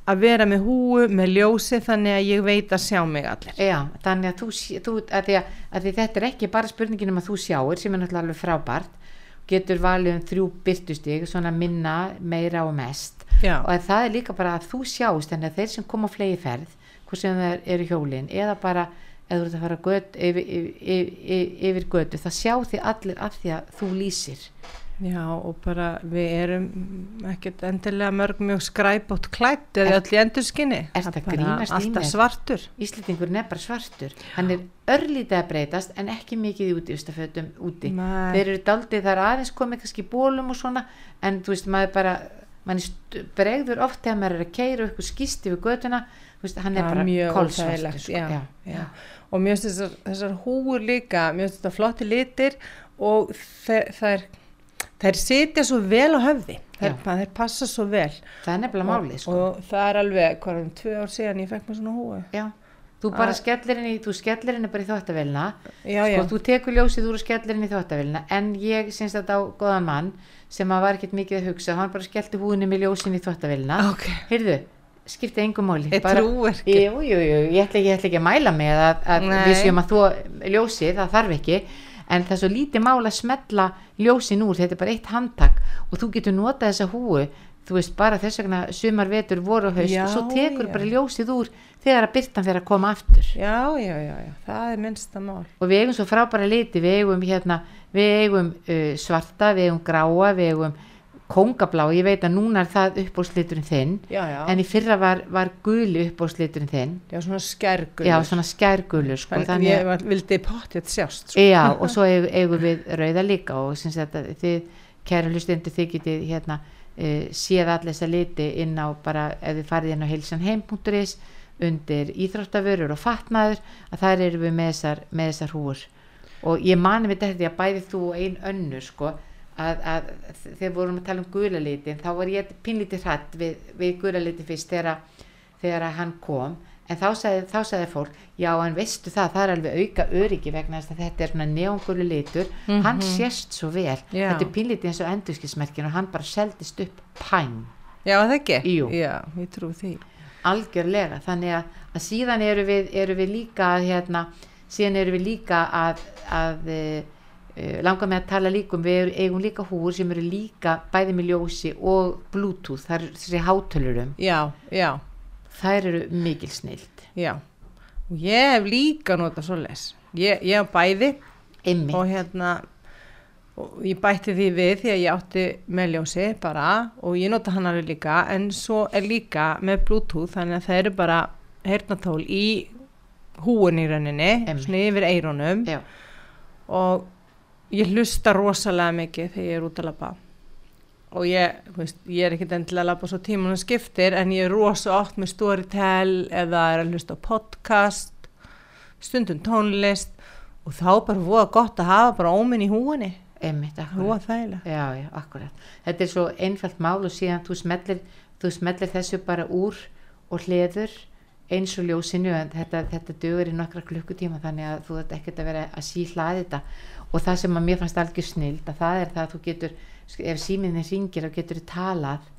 að vera með húu með ljósi þannig að ég veit að sjá mig allir. Já, þannig að þú, þú að, því að, að því þetta er ekki bara spurningin um að þú sjáir sem er náttúrulega alveg frábært. Getur valið um þrjú byrtustig svona minna, meira og mest já, og að það er líka bara að þú þannig að þeir sem koma flegi ferð hvort sem það eru hjólin eða bara eða þú ert að fara göt, yfir, yfir, yfir, yfir götu það sjá því allir af því að þú lýsir. Já og bara við erum ekkert endilega mörg mjög skræpátt klætt eða öll í endurskinni alltaf svartur. Íslendingurinn er bara svartur. Hann er örlítið að breytast en ekki mikið í útífstafötum úti. Nei. þeir eru daldið, það er aðeins komið kannski bólum og svona, en þú veist maður bara mann bregður oft þegar maður er að keira eitthvað skýst yfir götuna veist, hann er bara mjög óþægilegt, sko. og finnst þessar, þessar húur líka finnst þetta flotti litir og þær þær sitja svo vel á höfði. Þær, þær passa svo vel. Það er nefnilega málið sko. og það er alveg, hvað er um tvö ár síðan ég fekk mér svona húu já. þú bara skellir henni þú skellir henni bara í þvóttavélina já, sko, þú tekur ljósið úr og skellir henni í þvóttavélina en ég syns þetta á góðan mann sem að var ekkert mikið að hugsa hann bara skellti húinni með ljósin í þvóttavélina ok. Heyrðu, skipti engum máli ég trú ekki. Ég ætla, ég ætla ekki að mæla mig að, að við séum að þú ljósið, það þarf ekki en það er svo lítið mál að smetla ljósin úr, þetta er bara eitt handtak og þú getur notað þessa húu þú veist bara þess vegna sumar vetur voru haust Já, og svo tekur já. bara ljósið úr þegar að byrtan fyrir að koma aftur. Já, já, já, já, það er minnsta mál. Og við eigum svo frábæra liti, við eigum hérna, við eigum uh, svarta, við eigum gráa, við eigum kóngablá, ég veit að núna er það uppbóðsliturinn þinn já, já, en í fyrra var, var guli uppbóðsliturinn þinn. Já, svona skergur já, svona skærgulur sko, þannig þannig, ég var- vildi pottið sjást sko. já, og svo eigum, eigum við rauða líka og sem sagt að þið kæra hlustendur þið getið hérna uh, séð allir þessa liti inn á bara ef þið farið inn á heilsanheim.is undir íþróttavörur og fatnaður að þar eru við með þessar, með þessar húur og ég mani við þetta að bæði þú og ein önnur sko að, að þegar vorum að tala um gula litin þá var ég pínlítið hrætt við, við gula litin fyrst þegar, þegar hann kom en þá sagði, þá sagði fólk já en veistu það, það er alveg auka öryggi vegna þess að þetta er svona neongulu litur hann sést svo vel Mhm. Já. þetta er pínlítið eins og endurskismerkin og hann bara seldist upp pæn Já, það ekki? Jú. Já, ég trú því. Algjörlega, þannig að, að síðan eru við, eru við líka að, hérna, síðan eru við líka að, að e, e, langa með að tala líka um, við eigum líka húr sem eru líka bæði með ljósi og bluetooth, það eru þessi hátölurum Já, já, þær eru mikil snild já. Og ég hef líka notað svo les. Ég, ég hef bæði Einmitt. og hérna, og ég bætti því við því að ég átti með ljósi bara og ég nota hann alveg líka en svo er líka með bluetooth þannig að það eru bara heyrnatól í húin í rauninni, svona yfir eironum Já, og ég hlusta rosalega mikið þegar ég er út að labba. Og ég, veist, ég er ekkert endilega að labba svo tímunum skiptir en ég er rosa oft með storytel eða er að hlusta podcast stundum tónlist. Og þá bara voða gott að hafa bara óminn í húinni einmitt, akkurat. Þægilega Já, já, akkurat. Þetta er svo einfalt mál og síðan þú smellir, þú smellir þessu bara úr og hliður eins og ljósinu en þetta, þetta dögur í nokkra klukkutíma þannig að þú ert ekkert að vera að síhlaði þetta. Og það sem að mér fannst algjör snild að það er það að þú getur ef síminni ringir þá getur talað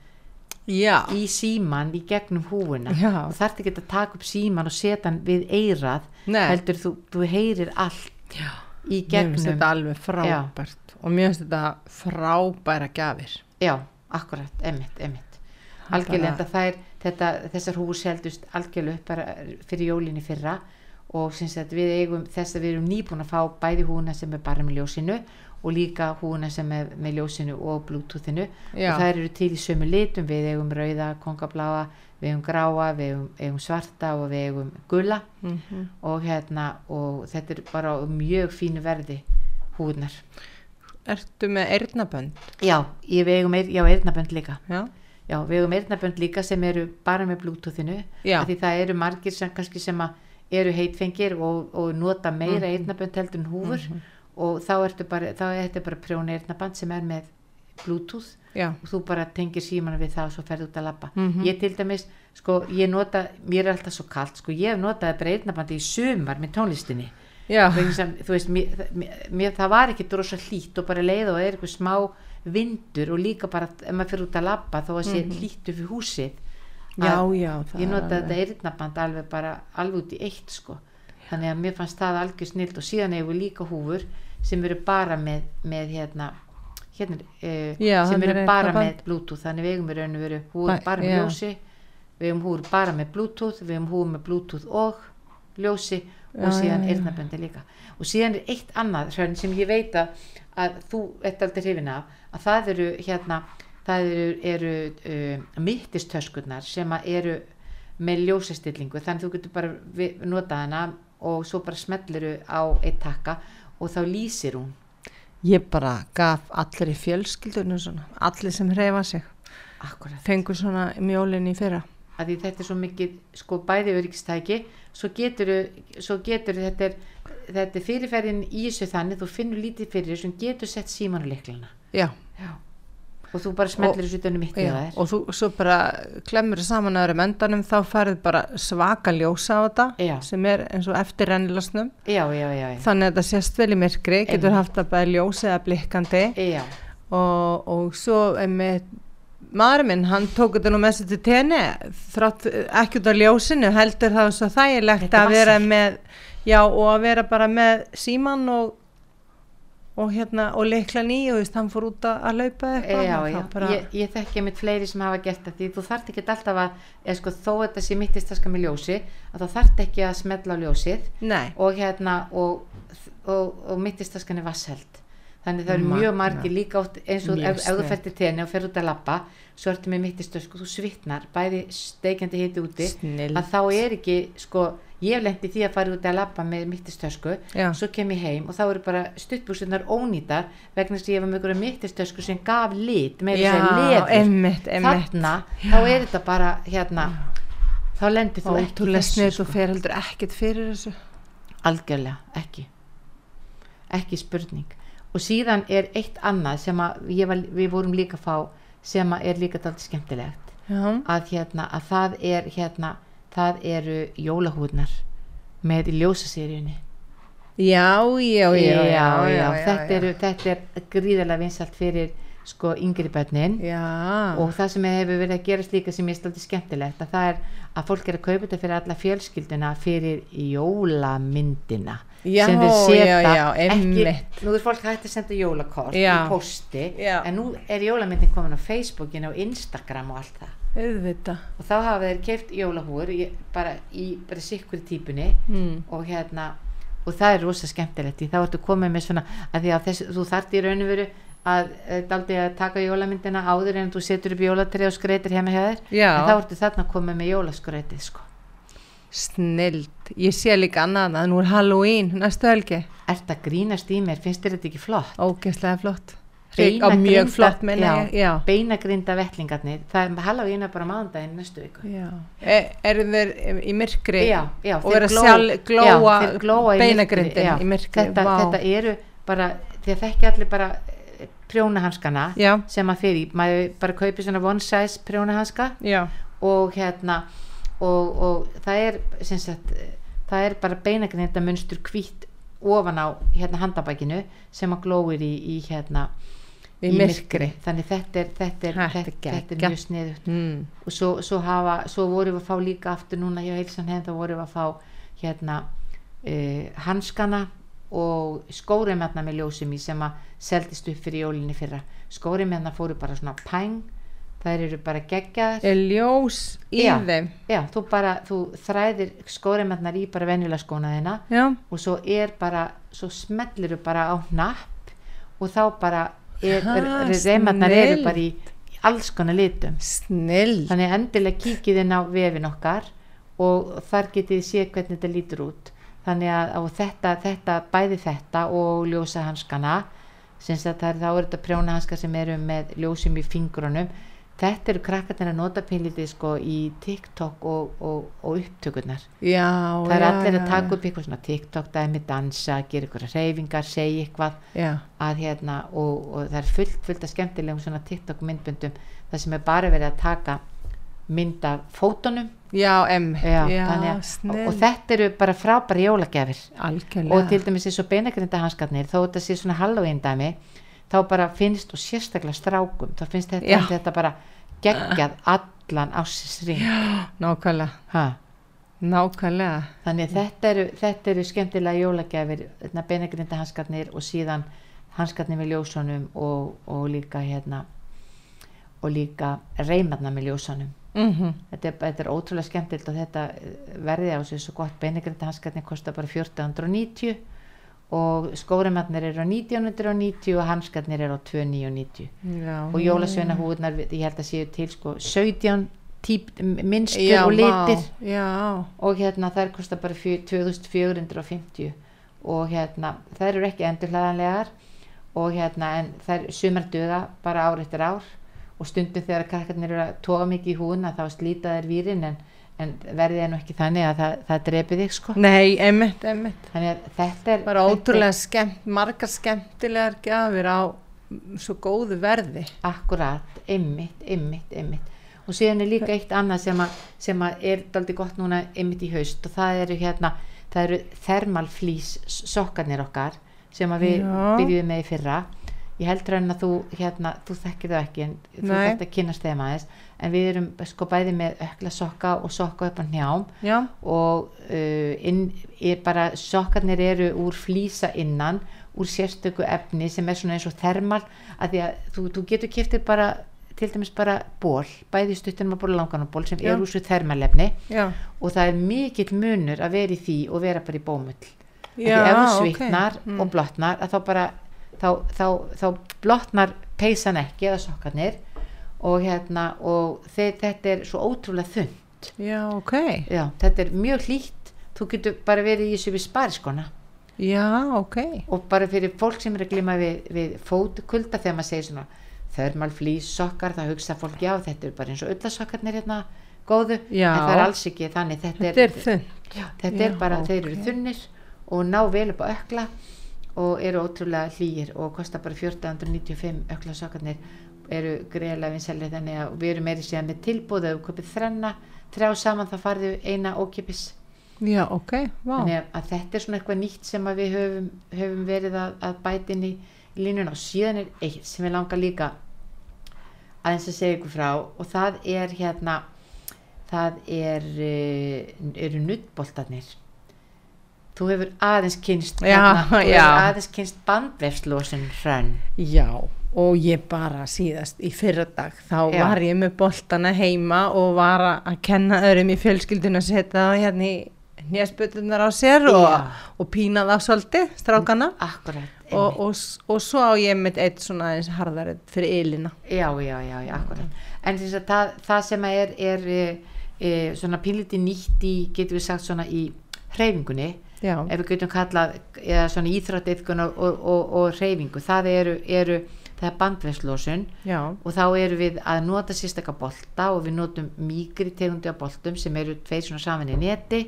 já, í síman í gegnum húuna Já. og þarf ekki að taka upp síman og setja hann við eirað Nei. heldur þú, þú heyrir allt já. í gegnum þetta alveg frábært og mér finnst þetta frábæra gjafir Já, akkurat, emitt, emitt. Algjörlega, bara- það er, þetta, þessar hús heldust algjörlega upp bara fyrir jólinni fyrra og við eigum þess að við erum nýbúin að fá bæði húna sem er bara með ljósinu og líka húna sem er með ljósinu og bluetoothinu Já. og það eru til í sömu litum, við eigum rauða, kongabláa, við eigum gráa, við eigum, eigum svarta og við eigum gula mm og hérna og þetta er bara mjög fínu verði húnar. Ertu með eyrnabönd? Já, ég já, eirnabönd líka. Já, Já, við eigum eyrnabönd líka sem eru bara með bluetoothinu Já. því það eru margir sem kannski sem eru heitfengir og, og nota meira mm eyrnabönd heldur en húfur og þá ertu bara, þá er þetta bara prjón eyrnaband sem er með bluetooth já, og þú bara tengir símanu við það og svo ferði út að labba Mhm. ég til dæmis, sko, ég nota mér er alltaf svo kalt, sko, ég hef notað bara eyrnabandi í sumar með tónlistinni sem, þú veist, mér, mér, það var ekki drosa hlýtt og bara leið og er eitthvað smá vindur og líka bara ef maður fyrir út að labba þó að sé mm hlýttu fyrir húsið. Já, já ég nota þetta eyrnaband alveg bara alveg út í eitt sko. Þannig að mér fannst það algjör snild og síðan hefur við líka húfur sem eru bara með, með hérna hérna, uh, Já, sem eru er bara með bluetooth. Þannig við eigum í raun og veru húfur bara með ljósi við eigum húfur bara með bluetooth við eigum húfur með bluetooth og ljósi og Já, síðan eyrnaböndi líka. Og síðan er eitt annað hrönn sem ég veit að, þú ert aldrei hrifin af að það eru hérna það eru, eru uh, mittistöskurnar sem eru með ljósastillingu. Þannig að þú getur bara notað hana og svo bara smelluru á eitt takka og þá lýsir hún. Ég bara gaf allir í fjölskyldunum svona, allir sem hreyfa sig. Akkurat, fengur svona mjólinn í fyrra að því þetta er svo mikið sko bæði öryggstæki svo getur, svo getur þetta er, þetta er fyrirferðin í þessu þannig þú finnur lítið fyrir þessu getur sett símanuleiklana Já, og þú bara smellir þessu utanum mitt já. og þú svo bara klemmur saman aðra mendanum þá færið bara svaka ljósa á þetta Já. sem er eins og eftir já, já, já, já, þannig að þetta sést vel í myrkri getur haft að bæða ljós eða blikkandi. Já. og, og svo með maður minn, hann tók þetta nú með sér til tenni þrátt ekki út af ljósinu heldur það svo þægilegt Þetta að vera með já og að vera bara með síman og og hérna og leikla ný og hann fór út að, að laupa eitthvað Já, já, bara, ég, ég þekki mitt fleiri sem hafa gert því þú þarft ekki alltaf að, eða sko þó að þetta sé mittistaska með ljósi, að þá þarft ekki að smetla ljósið nei, og hérna og, og, og mittistaskan er vassheld þannig það eru mjög margir líka átt eins og ef, ef þú fer til tenni og fer út að labba svo ertu með mittistösku, þú svitnar bæði steikjandi hiti úti Snilld. að þá er ekki, sko ég lendi því að fara út að labba með mittistösku svo kem ég heim og þá eru bara stuttbúsunar ónýtar vegna þess að ég var með einhverja mittistösku sem gaf lit með þess að leður þarna, þá er þetta bara hérna, þá lendir þú ekki snið sko. og fer heldur ekkert fyrir þessu. Algjörlega, ekki. Ekki spurning og síðan er eitt annað sem var, við vorum líka að fá sem er líka dálítið skemmtilegt. Já, að hérna, að það er hérna það eru jólahúðnar með í ljósaseríunni. Já, já, já, já, já, þetta, Eru, þetta er gríðarlega vinsalt fyrir sko yngri börnin. Já, og það sem hefur verið að gerast líka sem ég staldi skemmtilegt að það er að fólk er að kaupa þetta fyrir alla fjölskylduna fyrir jólamyndina Já, sem þeir setja ekki, nú er fólk hægt að senda jólakort í posti Já. en nú er jólamyndin komin á Facebookin og Instagram og allt það auðvitað. og þá hafa þeir keift jólahúur bara í bara sikkur típunni Mm. og hérna og það er rosa skemmtilegt þá ertu komið með svona að því að þess, þú þart í rauninu veru að eh, daldi að taka jólamyndina áður en þú setur upp jólatrið og skreitir hjá með þér Já. en þá ertu þarna komið með jólaskreitið sko. Snild. Ég sé líka annað að nú er Halloween næstu helgi. Ert að grínast í mér, finnst þér þetta ekki flott? Ógeðslega flott. Hrygg á mjög flott menna ég. Beinagrinda vettlingarnir það er Halloween er bara mánudaginn næstu viku. E, eru þeir í myrkri já, já, og vera gló- já, glóa, glóa beinagrindin í myrkri? þetta, þetta eru bara því að þekki allir bara eh, prjónahanskana Já, sem að fyrir, maður bara kaupi svona one size prjónahanska og hérna og, og það er sagt, það er bara beinagrinda munstur hvítt ofan á hérna handabækinu sem að glóir í, í hérna í myrkri. þannig þetta er, þetta er, Þetta þetta, þetta er mjög sniðut Mm. og svo, svo hafa, svo vorum við að fá líka aftur núna hjá heilsan hefn, þá vorum við að fá hérna uh, hanskana og skórimennar með ljósum í sem að seldist upp fyrir jólinni fyrra skórimennar fóru bara svona pæng þær eru bara geggjaðar Er ljós í Já. þeim? já, þú bara, þú þræðir skórimennar í bara venjulega skóna þina Já. og svo er bara, svo smellir þú bara á hnapp og þá bara er, Ha, er, reymarnar eru bara í í alls konar litum Snill. þannig endilega kíkið inn á vefin okkar og þar getið séð hvernig þetta lítur út þannig að þetta, þetta bæði þetta og ljósa hanskana sem sagt það er þá er þetta prjóna hanska sem eru með ljósum í fingrunum þetta eru krakkarnir að nota pínlítið sko í TikTok og, og, og upptökurnar. Já, það er já, allir að já, taka upp eitthvað svona TikTok dæmi, dansa, gera ykkur reyfingar segja eitthvað að hérna og, og það er fullt, fullt af skemmtilegum svona TikTok myndbundum það sem er bara verið að taka mynd af fótunum. Já, em, já, já, að- og, snill. og þetta eru bara frábæri jólagjafir. Algjörlega. og til dæmis eins og beinagrinda hanskarnir þó þetta sé svona Halloween dæmi þá bara finnst og sérstaklega strákum þá finnst þetta, þetta bara geggjað allan ásins Nákvæmlega, ha? Nákvæmlega. þannig þetta eru, þetta eru skemmtilega jólagjafir beinagrinda hanskarnir og síðan hanskarnir með ljósunum og, og líka hérna og líka reymarna með ljósunum. Mm þetta er, þetta er ótrúlega skemmtilegt og þetta eh, verði á sig svo gott. Beinagrinda hanskarnir kostar bara 1490 og skórimarnir eru á 1990 og hanskarnir eru á 2990 Já. og jólasveina húðnar ég held að séu til sko 17 típ, minnstur Já, og litir. Já, og hérna þær kostar bara fjö- 2450 og hérna þær eru ekki endurhlaðanlegar og hérna en þær sumar duga bara ár eftir ár. Og stundum þegar krakkarnir eru að toga mikið í húna þá slíta þær vírin en, en verði það nú ekki þannig að það, það drepi þig sko nei, emmitt, emmitt. þannig að þetta er Bara ótrúlega skemmt, margar skemmtilegar gjafir á svo góðu verði. akkurat, ymmit, ymmit, ymmit og síðan er líka eitt annað sem, að, sem að er daldi gott núna ymmit í haust og það eru hérna það eru thermalflís sokkarnir okkar sem við byrjuðum með í fyrra ég heldur hann að þú hérna, þú þekkir þau ekki en þú Nei. þarft að kynast þeim aðeins. En við erum sko bæði með ökla sokka og sokka upp á njám Já, og uh, inn, er bara sokkarnir eru úr flýsa innan úr sérstöku efni sem er svona eins og thermal að því að þú, þú getur kiptið bara til dæmis bara ból, bæði stuttunum að ból langan ból sem Já. er úr svo thermalefni já, og það er mikill munur að vera í því og vera bara í bómull. Því ef þú svitnar Mm. og blotnar að þá bara þá, þá, þá blotnar peysan ekki eða sokkarnir og hérna og þeir, þetta er svo ótrúlega þunn Já, ok. Já, þetta er mjög hlýtt þú getur bara verið í þessu við spariskona Já, ok. og bara fyrir fólk sem er að glima við, við fótkulda þegar maður segir svona þörmal flýs sokkar, þá hugsa fólk já, þetta er bara eins og öllasokkarnir hérna góðu, Já. en það er alls ekki þannig þetta, Þetta er þunn. já, þetta Já, er bara, þeir eru þunnir og ná vel upp á ökla og eru ótrúlega hlýir og kostar bara 1495 öklasokkarnir eru greiðlega vinselið þannig að við erum meiri síðan með tilbúð ef við köpum þrenna þrjá saman þá farðu eina ókipis Já, ok, vá. þannig að- að þetta er svona eitthvað nýtt sem að við höfum, höfum verið að, að bæta inn í línuna og síðan er eitt sem ég langar líka aðeins að segja ykkur frá og það er hérna það er uh, eru nuttboltarnir þú hefur aðeins kynst Já, hérna, já. aðeins kynst bandvefslósin hrönn Já, og ég bara síðast í fyrra dag, þá Já. var ég með boltana heima og var að kenna öðrum í fjölskyldun að setja það hérna í nésbötunar á sér og, og pína það svolítið, strákana. akkurat Og, og, og svo á ég með eitt svona eins harðari fyrir ylina. já, já, já, já, akkurat en þess að það, það sem að er, er e, e, svona pínliti nýtt í getum við sagt svona í hreyfingunni Já, ef við getum kallað eða svona íþróttiðkun og, og, og, og hreyfingu. Það eru, eru það er bandveslósun já, og þá eru við að nota sérstaka bolta og við notum mýgri tegundi af boltum sem eru tveir svona saman í neti.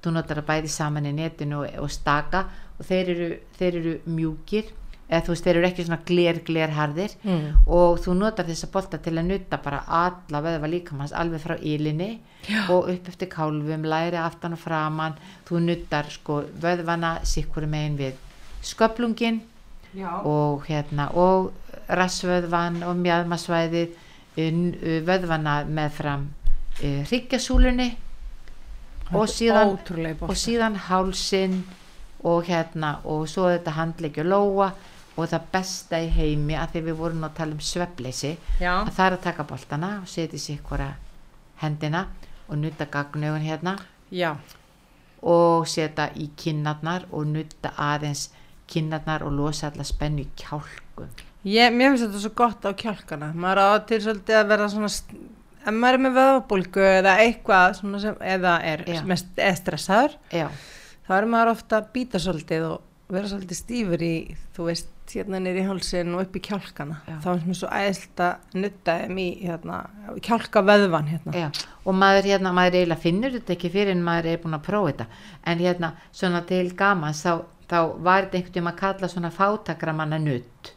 Þú notar það bæði saman í netinu og, og staka og þeir eru, þeir eru mjúkir eða þú veist þeir eru ekki svona gler gler harðir mm. og þú notar þessa bolta til að nutta bara alla veðva líkamans alveg frá ílinni og upp eftir kálfum, læri aftan og framan þú nuttar sko vöðvana sikkur megin við sköplungin já. og hérna og rassvöðvan og mjadmasvæðið un- uh, vöðvana með fram uh, hryggjasúlunni og síðan og síðan hálsin og hérna og svo þetta handleggja lóa og það besta í heimi að því við vorum að tala um svefleysi Já, að það er að taka boltana og setja sér hvora hendina og nutta gagnaugun hérna. Já, og setja í kinnarnar og nutta aðeins kinnarnar og losa alla spennu í kjálkum. Ég, mér finnst þetta svo gott á kjálkana. Maður á til svolítið að vera svona, ef maður er með vöðvabólgu eða eitthvað sem, eða er, mest, stressaður, já, þá er maður ofta að býta svolítið og vera svolítið stífur í, þú veist, hérna niður í hálsin og upp í kjálkana. Já. Þá er mér svo æðilt að nutta þeim í, hérna, kjálka vöðvan, hérna. og maður hérna, maður eiginlega finnur þetta ekki fyrir en maður er búin að prófa þetta en hérna, svona til gamans þá, þá var þetta einhvern veginn að kalla svona fátakramanna nutt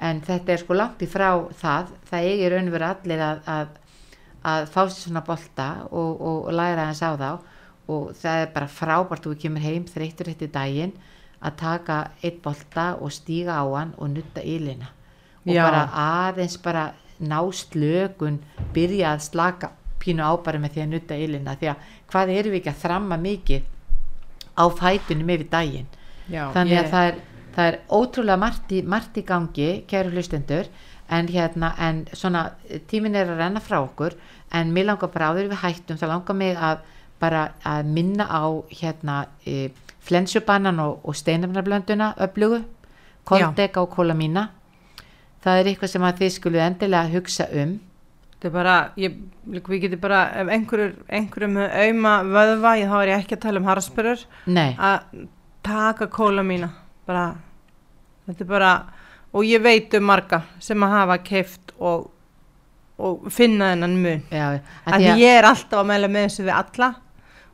en þetta er sko langt í frá það það eigi raunveru allir að, að, að fá sér svona bolta og, og, og læra hans á þá og það er bara frábært þú kemur heim þreyttur eftir daginn að taka eitt bolta og stíga á hann og nutta ílina og Já. bara aðeins bara ná slökun byrja að slaka pínu á bara með því að nutta ílina því að hvað erum við ekki að þramma mikið á fætunum yfir daginn? Já, þannig ég- að það er, það er ótrúlega margt í, margt í gangi, kæru hlustendur. En hérna, en svona tímin er að renna frá okkur. En mér langar bara áður við hættum, það langar mig að bara að minna á hérna e, flensubannan og, og steinafnarblönduna öflugu koldega og kólamína það er eitthvað sem að þið skulu endilega hugsa um. Þetta er bara, ég, við getum bara, ef einhverjum með auðma vöðva, ég, þá er ég ekki að tala um harspörur, að taka kóla mína, bara, þetta er bara, og ég veit um marga sem að hafa keift og, og finna þennan mun. Að því ég er alltaf að meðla með þessu við alla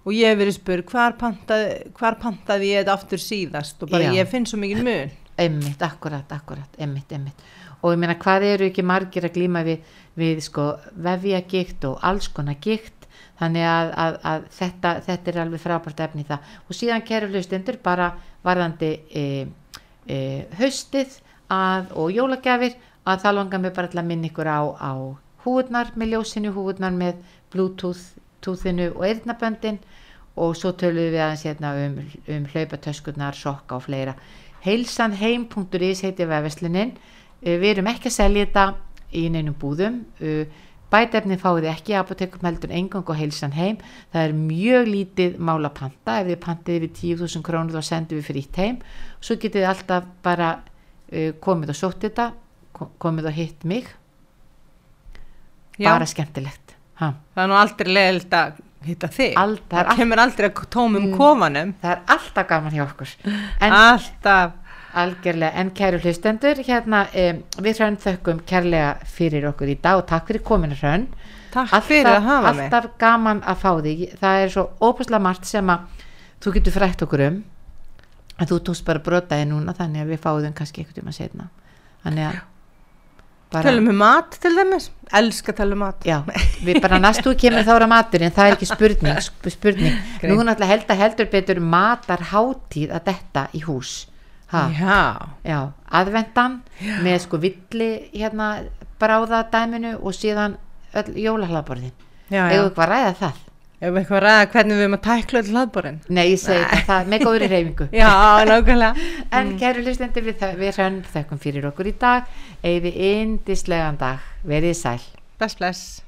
og ég hef verið spurð, hvar pantaði, hvar pantaði ég þetta aftur síðast og bara Já. ég finn svo mikið mun. Einmitt, akkurat, akkurat, einmitt, einmitt. Og ég meina, hvað eru ekki margir að glíma við, við sko, vefjagikt og alls konar gikt, þannig að, að, að þetta, þetta er alveg frábært efni það. Og síðan kæru hlustundur bara varðandi e, e, haustið að, og jólagjafir, að það langar mig bara að minna ykkur á, á húurnar með ljósinu, húurnar með bluetooth, túþinu og eyrnaböndin og svo töluðum við aðeins hérna um, um hlaupatöskurnar, sokka og fleira. Heilsanheim.is heitir vefeslunin við erum ekki að selja þetta í neinum búðum. Bætefni fáið ekki apotekum heldur engang og heilsan heim það er mjög lítið mála panta. Ef þið pantið við 10.000 krónur þá sendum við frítt heim. Svo getið þið alltaf bara uh, komið og sótt þetta ko- komið og hitt mig. Já, bara skemmtilegt ha. það er nú aldrei leðilt að hitta þig. All, það, Það kemur aldrei að tómum Mm. kofanum. það er alltaf gaman hjá okkur en Alltaf. Algjörlega, en kæru hlustendur, hérna um, við hrönn þökkum kærlega fyrir okkur í dag og takk fyrir kominu hrönn. Takk fyrir að hafa mig. alltaf gaman að fá þig, það er svo óbúslega margt sem að þú getur frætt okkur um, en þú tókst bara brotaði núna þannig að við fáðum kannski einhvern tíma setna. Þannig að Tölum um mat til dæmis, elska að tala um mat. já, við bara næstu kemur þá ára maturinn, það er ekki spurning, sp- spurning. Greint. nú náttúrulega held að heldur betur matarhátíð að detta í hús ha, Já, já, aðvendan með sko villi hérna bráða dæminu og síðan öll jólahlaðborðin já, já. við hvað að ræða það Ef við eitthvað ræða hvernig við erum að tækla öll hlaðborinn. nei, ég segi þetta, það með góðri reyfingu Já, nákvæmlega. en kæru hlustendur við, við hrönn þekkum fyrir okkur í dag eigið indislegan dag, verið sæl Bless, bless.